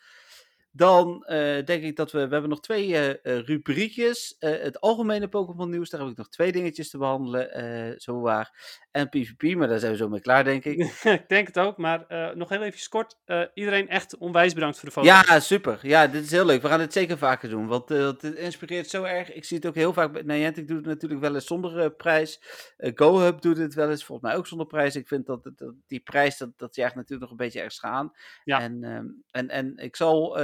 Dan eh, denk ik dat we... We hebben nog twee eh, eh, rubriekjes. Het algemene Pokémon nieuws, daar heb ik nog twee dingetjes te behandelen. eh zo waar. En PvP, maar daar zijn we zo mee klaar, denk ik. ik denk het ook, maar nog heel even kort. Iedereen echt onwijs bedankt voor de foto's. Ja, super. Ja, dit is heel leuk. We gaan het zeker vaker doen, want het inspireert zo erg. Ik zie het ook heel vaak bij Niantic doet het natuurlijk wel eens zonder prijs. GoHub doet het wel eens, volgens mij ook zonder prijs. Ik vind dat, dat die prijs, dat, dat jaagt natuurlijk nog een beetje ergens aan. Ja. En, ehm, en, en ik zal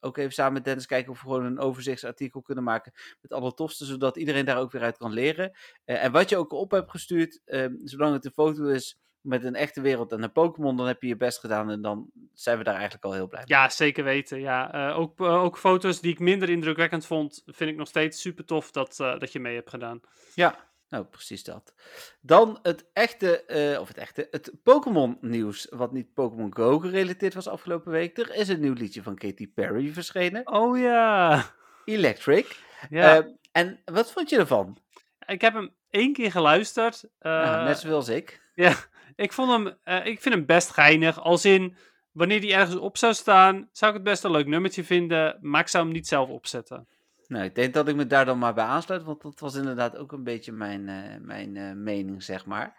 ook even samen met Dennis kijken of we gewoon een overzichtsartikel kunnen maken met alle tofste, zodat iedereen daar ook weer uit kan leren. Eh, en wat je ook op hebt gestuurd, zolang het een foto is met een echte wereld en een Pokémon, dan heb je je best gedaan en dan zijn we daar eigenlijk al heel blij mee. Ja, zeker weten. Ja. Eh, ook, eh, ook foto's die ik minder indrukwekkend vond, vind ik nog steeds super tof dat, eh, dat je mee hebt gedaan. Ja, nou precies dat. Dan het echte, eh, of het echte, het Pokémon nieuws, wat niet Pokémon Go gerelateerd was afgelopen week. Er is een nieuw liedje van Katy Perry verschenen, Oh ja. Electric. ja. Eh, en wat vond je ervan? ik heb hem één keer geluisterd. Eh, Nou, net zoals ik. Ja, ik, vond hem, ik vind hem best geinig. Als in, wanneer die ergens op zou staan, zou ik het best een leuk nummertje vinden. Maar ik zou hem niet zelf opzetten. Nou, ik denk dat ik me daar dan maar bij aansluit, want dat was inderdaad ook een beetje mijn, eh, mijn eh, mening, zeg maar.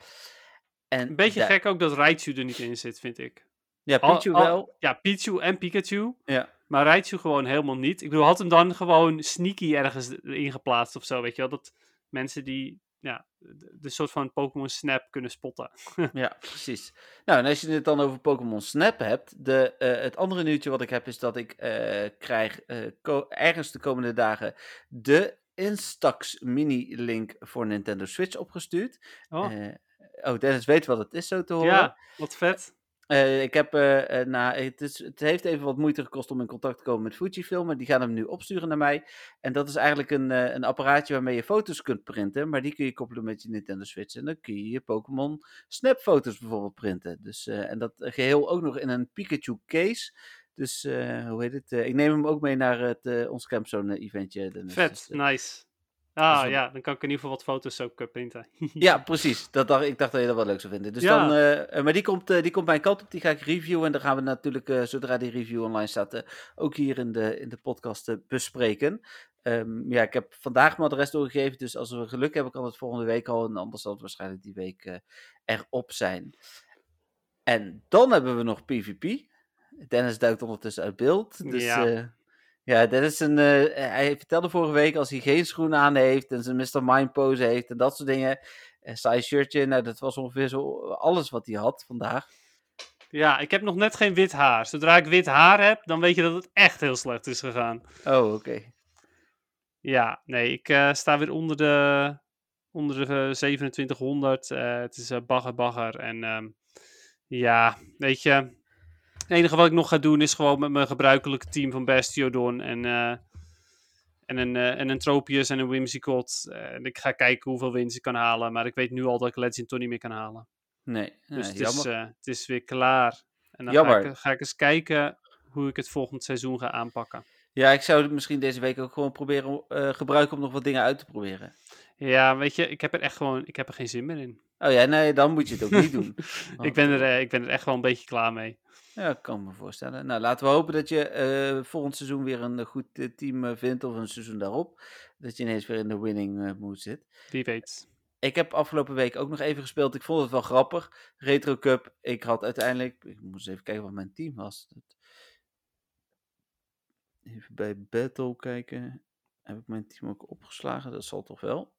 En Een beetje gek ook dat Raichu er niet in zit, vind ik. Ja, Pichu al- wel. Ja, Pichu en Pikachu. Ja. Maar Raichu gewoon helemaal niet. Ik bedoel, had hem dan gewoon sneaky ergens erin geplaatst of zo, weet je wel. Dat mensen die, ja, de, de soort van Pokémon Snap kunnen spotten. Ja, precies. Nou, en als je het dan over Pokémon Snap hebt, de, eh, het andere nieuwtje wat ik heb is dat ik eh, krijg eh, ergens de komende dagen de Instax mini-link voor Nintendo Switch opgestuurd. Oh, oh, Dennis weet wat het is zo te horen. ja, wat vet. Eh, ik heb, eh, eh, na, het, is, het heeft even wat moeite gekost om in contact te komen met Fujifilm, maar die gaan hem nu opsturen naar mij. En dat is eigenlijk een, een apparaatje waarmee je foto's kunt printen, maar die kun je koppelen met je Nintendo Switch. En dan kun je je Pokémon Snap foto's bijvoorbeeld printen. Dus, en dat geheel ook nog in een Pikachu case. Dus, hoe heet het? Ik neem hem ook mee naar het, ons Campzone eventje. Dennis. Vet, Dus, nice. Ah dan- ja, dan kan ik in ieder geval wat foto's ook eh, printen. Ja, precies. Dat dacht, ik dacht dat je dat wel leuk zou vinden. Dus Ja. dan, eh, eh, maar die komt, eh, die komt mijn kant op. Die ga ik reviewen. En dan gaan we natuurlijk, zodra die review online staat, ook hier in de, in de podcast bespreken. Ehm, ja, ik heb vandaag mijn adres doorgegeven. Dus als we geluk hebben, kan het volgende week al. En anders zal het waarschijnlijk die week erop zijn. En dan hebben we nog PvP. Dennis duikt ondertussen uit beeld. Dus Ja. Ja, ja Dennis, een, eh, hij vertelde vorige week als hij geen schoenen aan heeft en zijn Mr. Mind pose heeft en dat soort dingen. Een saai shirtje, nou dat was ongeveer zo alles wat hij had vandaag. Ja, ik heb nog net geen wit haar. Zodra ik wit haar heb, dan weet je dat het echt heel slecht is gegaan. Oh, oké. Ja, nee, ik eh, sta weer onder de, onder de eh, 2700. Eh, het is bagger bagger. En ehm, ja, weet je, het enige wat ik nog ga doen is gewoon met mijn gebruikelijke team van Bastiodon en, eh, en, een, eh, en een Tropius en een Whimsicott. En ik ga kijken hoeveel winst ik kan halen, maar ik weet nu al dat ik Legend toch niet meer kan halen. Nee, Dus het, is, eh, het is weer klaar. En dan ga ik, ga ik eens kijken hoe ik het volgend seizoen ga aanpakken. Ja, ik zou het misschien deze week ook gewoon proberen gebruiken om nog wat dingen uit te proberen. Ja, weet je, ik heb er echt gewoon, ik heb er geen zin meer in. Oh ja, nee, dan moet je het ook niet doen. ik, ben er, ik ben er echt wel een beetje klaar mee. Ja, ik kan me voorstellen. Nou, laten we hopen dat je eh, volgend seizoen weer een eh, goed eh, team vindt, of een seizoen daarop. Dat je ineens weer in de winning mood zit. Wie weet. Ik heb afgelopen week ook nog even gespeeld. Ik vond het wel grappig. Retro Cup. Ik had uiteindelijk. Ik moest even kijken wat mijn team was. Even bij Battle kijken. Heb ik mijn team ook opgeslagen? Dat zal toch wel.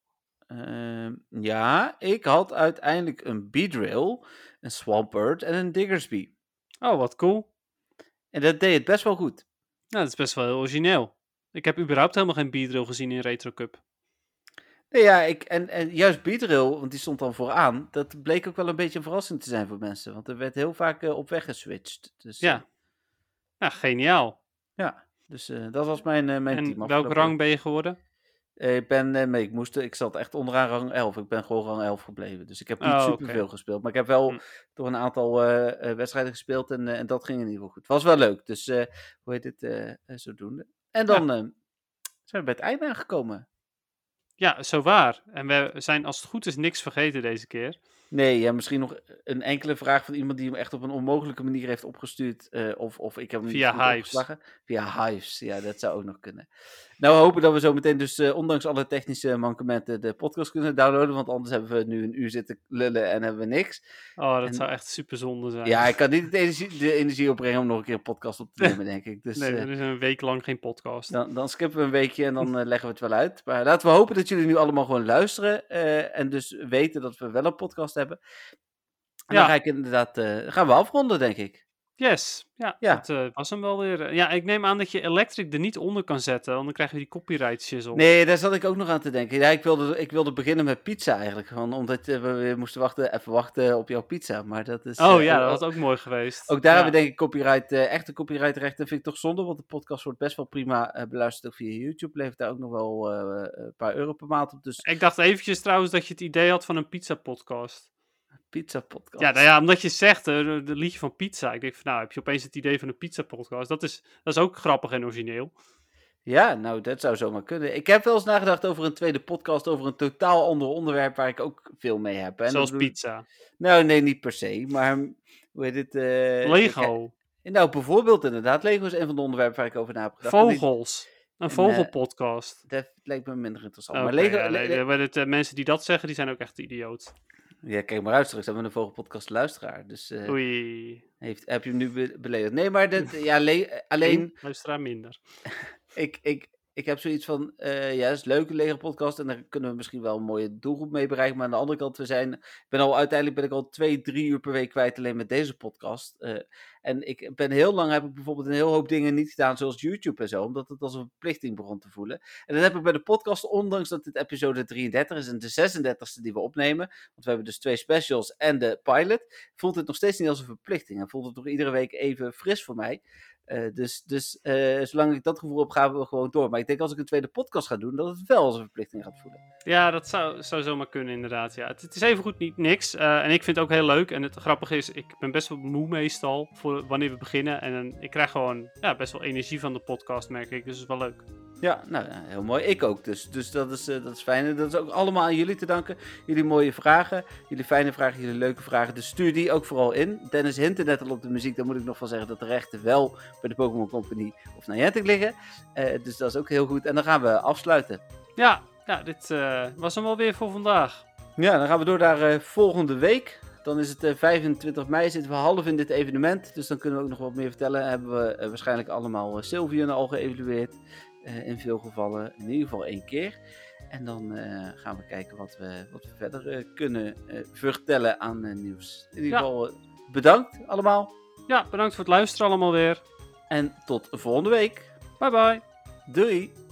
Ehm, ja, ik had uiteindelijk een Beedrill, een Swampert en een Diggersby. Oh, wat cool. En dat deed het best wel goed. Nou, dat is best wel heel origineel. Ik heb überhaupt helemaal geen beatrill gezien in Retro Cup. Nee, ja, ik, en, en juist Beedrill, want die stond dan vooraan. Dat bleek ook wel een beetje een verrassing te zijn voor mensen. Want er werd heel vaak eh, op weg geswitcht. Dus, eh, Ja. Ja, geniaal. Ja, dus eh, dat was mijn, eh, mijn team. En welke afgelopen rang ben je geworden? Eh, ik ben, eh, nee, ik moest, ik zat echt onderaan rang 11. Ik ben gewoon rang 11 gebleven. Dus ik heb niet Oh, superveel gespeeld. Maar ik heb wel Hm. toch een aantal eh, eh, wedstrijden gespeeld en, eh, en dat ging in ieder geval goed. Was wel leuk, dus eh, hoe heet het, eh, eh, zodoende. En dan eh, zijn we bij het einde aangekomen. Ja, zo waar. En we zijn als het goed is niks vergeten deze keer. Nee, ja, misschien nog een enkele vraag van iemand die hem echt op een onmogelijke manier heeft opgestuurd. eh, of, of ik heb hem Via Hives. opgeslagen. Via Hives, ja, dat zou ook nog kunnen. Nou, we hopen dat we zo meteen dus, eh, ondanks alle technische mankementen, de podcast kunnen downloaden. Want anders hebben we nu een uur zitten lullen en hebben we niks. Oh, dat En- zou echt super zonde zijn. Ja, ik kan niet de energie, de energie opbrengen om nog een keer een podcast op te nemen, denk ik. Dus nee, eh, er is een week lang geen podcast. dan, dan skippen we een weekje en dan eh, leggen we het wel uit. Maar laten we hopen dat jullie nu allemaal gewoon luisteren. en dus weten dat we wel een podcast hebben. En Ja. dan ga ik inderdaad, gaan we afronden, denk ik. Yes, ja, Ja. dat eh, was hem wel weer. Ja, ik neem aan dat je Electric er niet onder kan zetten, want dan krijg je die copyright shizzle. Nee, daar zat ik ook nog aan te denken. Ja, ik wilde, ik wilde beginnen met pizza eigenlijk. Gewoon omdat eh, we weer moesten wachten, even wachten op jouw pizza. Maar dat is... Oh eh, ja, dat was ook mooi geweest. Ook daar ja. hebben we denk ik copyright, eh, echte copyrightrechten vind ik toch zonde, want de podcast wordt best wel prima eh, beluisterd ook via YouTube. Levert daar ook nog wel eh, een paar euro per maand op, dus Ik dacht eventjes trouwens dat je het idee had van een pizza podcast. Pizza podcast. Ja, nou ja, omdat je zegt, eh, de, de liedje van pizza. Ik denk van, nou, heb je opeens het idee van een pizza podcast. Dat is, dat is ook grappig en origineel. Ja, nou, dat zou zomaar kunnen. Ik heb wel eens nagedacht over een tweede podcast over een totaal ander onderwerp waar ik ook veel mee heb. En Zoals pizza. Nou, nee, niet per se, maar hoe heet het? eh, Lego. ik- nou, bijvoorbeeld inderdaad, Lego is een van de onderwerpen waar ik over na heb gedacht. Vogels. Een en, eh, vogelpodcast. Dat lijkt me minder interessant. Maar Lego, ja, Le- Le- het, eh, mensen die dat zeggen, die zijn ook echt idioot. Ja, kijk maar uit, straks hebben we een vogelpodcast luisteraar. Dus eh, Oei. heeft, heb je hem nu be- beledigd? Nee, maar dat, ja, le- alleen, Eén luisteraar minder. ik, ik, ik heb zoiets van, eh, ja, het is leuke Lego podcast en daar kunnen we misschien wel een mooie doelgroep mee bereiken. Maar aan de andere kant, we zijn, ben al, uiteindelijk ben ik al twee, drie uur per week kwijt alleen met deze podcast. Eh, en ik ben heel lang, heb ik bijvoorbeeld een heel hoop dingen niet gedaan, zoals YouTube en zo, omdat het als een verplichting begon te voelen. En dat heb ik bij de podcast, ondanks dat dit episode 33 is en de 36e die we opnemen, want we hebben dus twee specials en de pilot, voelt het nog steeds niet als een verplichting. En voelt het nog iedere week even fris voor mij. Eh, dus dus eh, zolang ik dat gevoel heb, gaan we gewoon door. Maar ik denk als ik een tweede podcast ga doen, dat het wel als een verplichting gaat voelen. Ja, dat zou, zou zomaar kunnen inderdaad. Ja. Het, is even goed niet niks. eh, en ik vind het ook heel leuk. En het grappige is, ik ben best wel moe meestal voor wanneer we beginnen. En ik krijg gewoon ja, best wel energie van de podcast, merk ik. Dus het is wel leuk. Ja, nou, heel mooi. Ik ook dus. Dus dat is, eh, dat is fijn. En dat is ook allemaal aan jullie te danken. Jullie mooie vragen, jullie fijne vragen, jullie leuke vragen. Dus stuur die ook vooral in. Dennis hintte net al op de muziek. Daar moet ik nog van zeggen dat de rechten wel bij de Pokémon Company of Niantic liggen. Eh, dus dat is ook heel goed. En dan gaan we afsluiten. Ja, ja dit eh, was hem alweer voor vandaag. Ja, dan gaan we door naar volgende week. Dan is het eh, 25 mei, zitten we half in dit evenement. Dus dan kunnen we ook nog wat meer vertellen. Hebben we waarschijnlijk allemaal Sylvian al geëvalueerd. Eh, in veel gevallen, in ieder geval één keer. En dan eh, gaan we kijken wat we, wat we verder eh, kunnen vertellen aan nieuws. In ieder Ja. geval bedankt allemaal. Ja, bedankt voor het luisteren allemaal weer. En tot volgende week. Bye bye. Doei!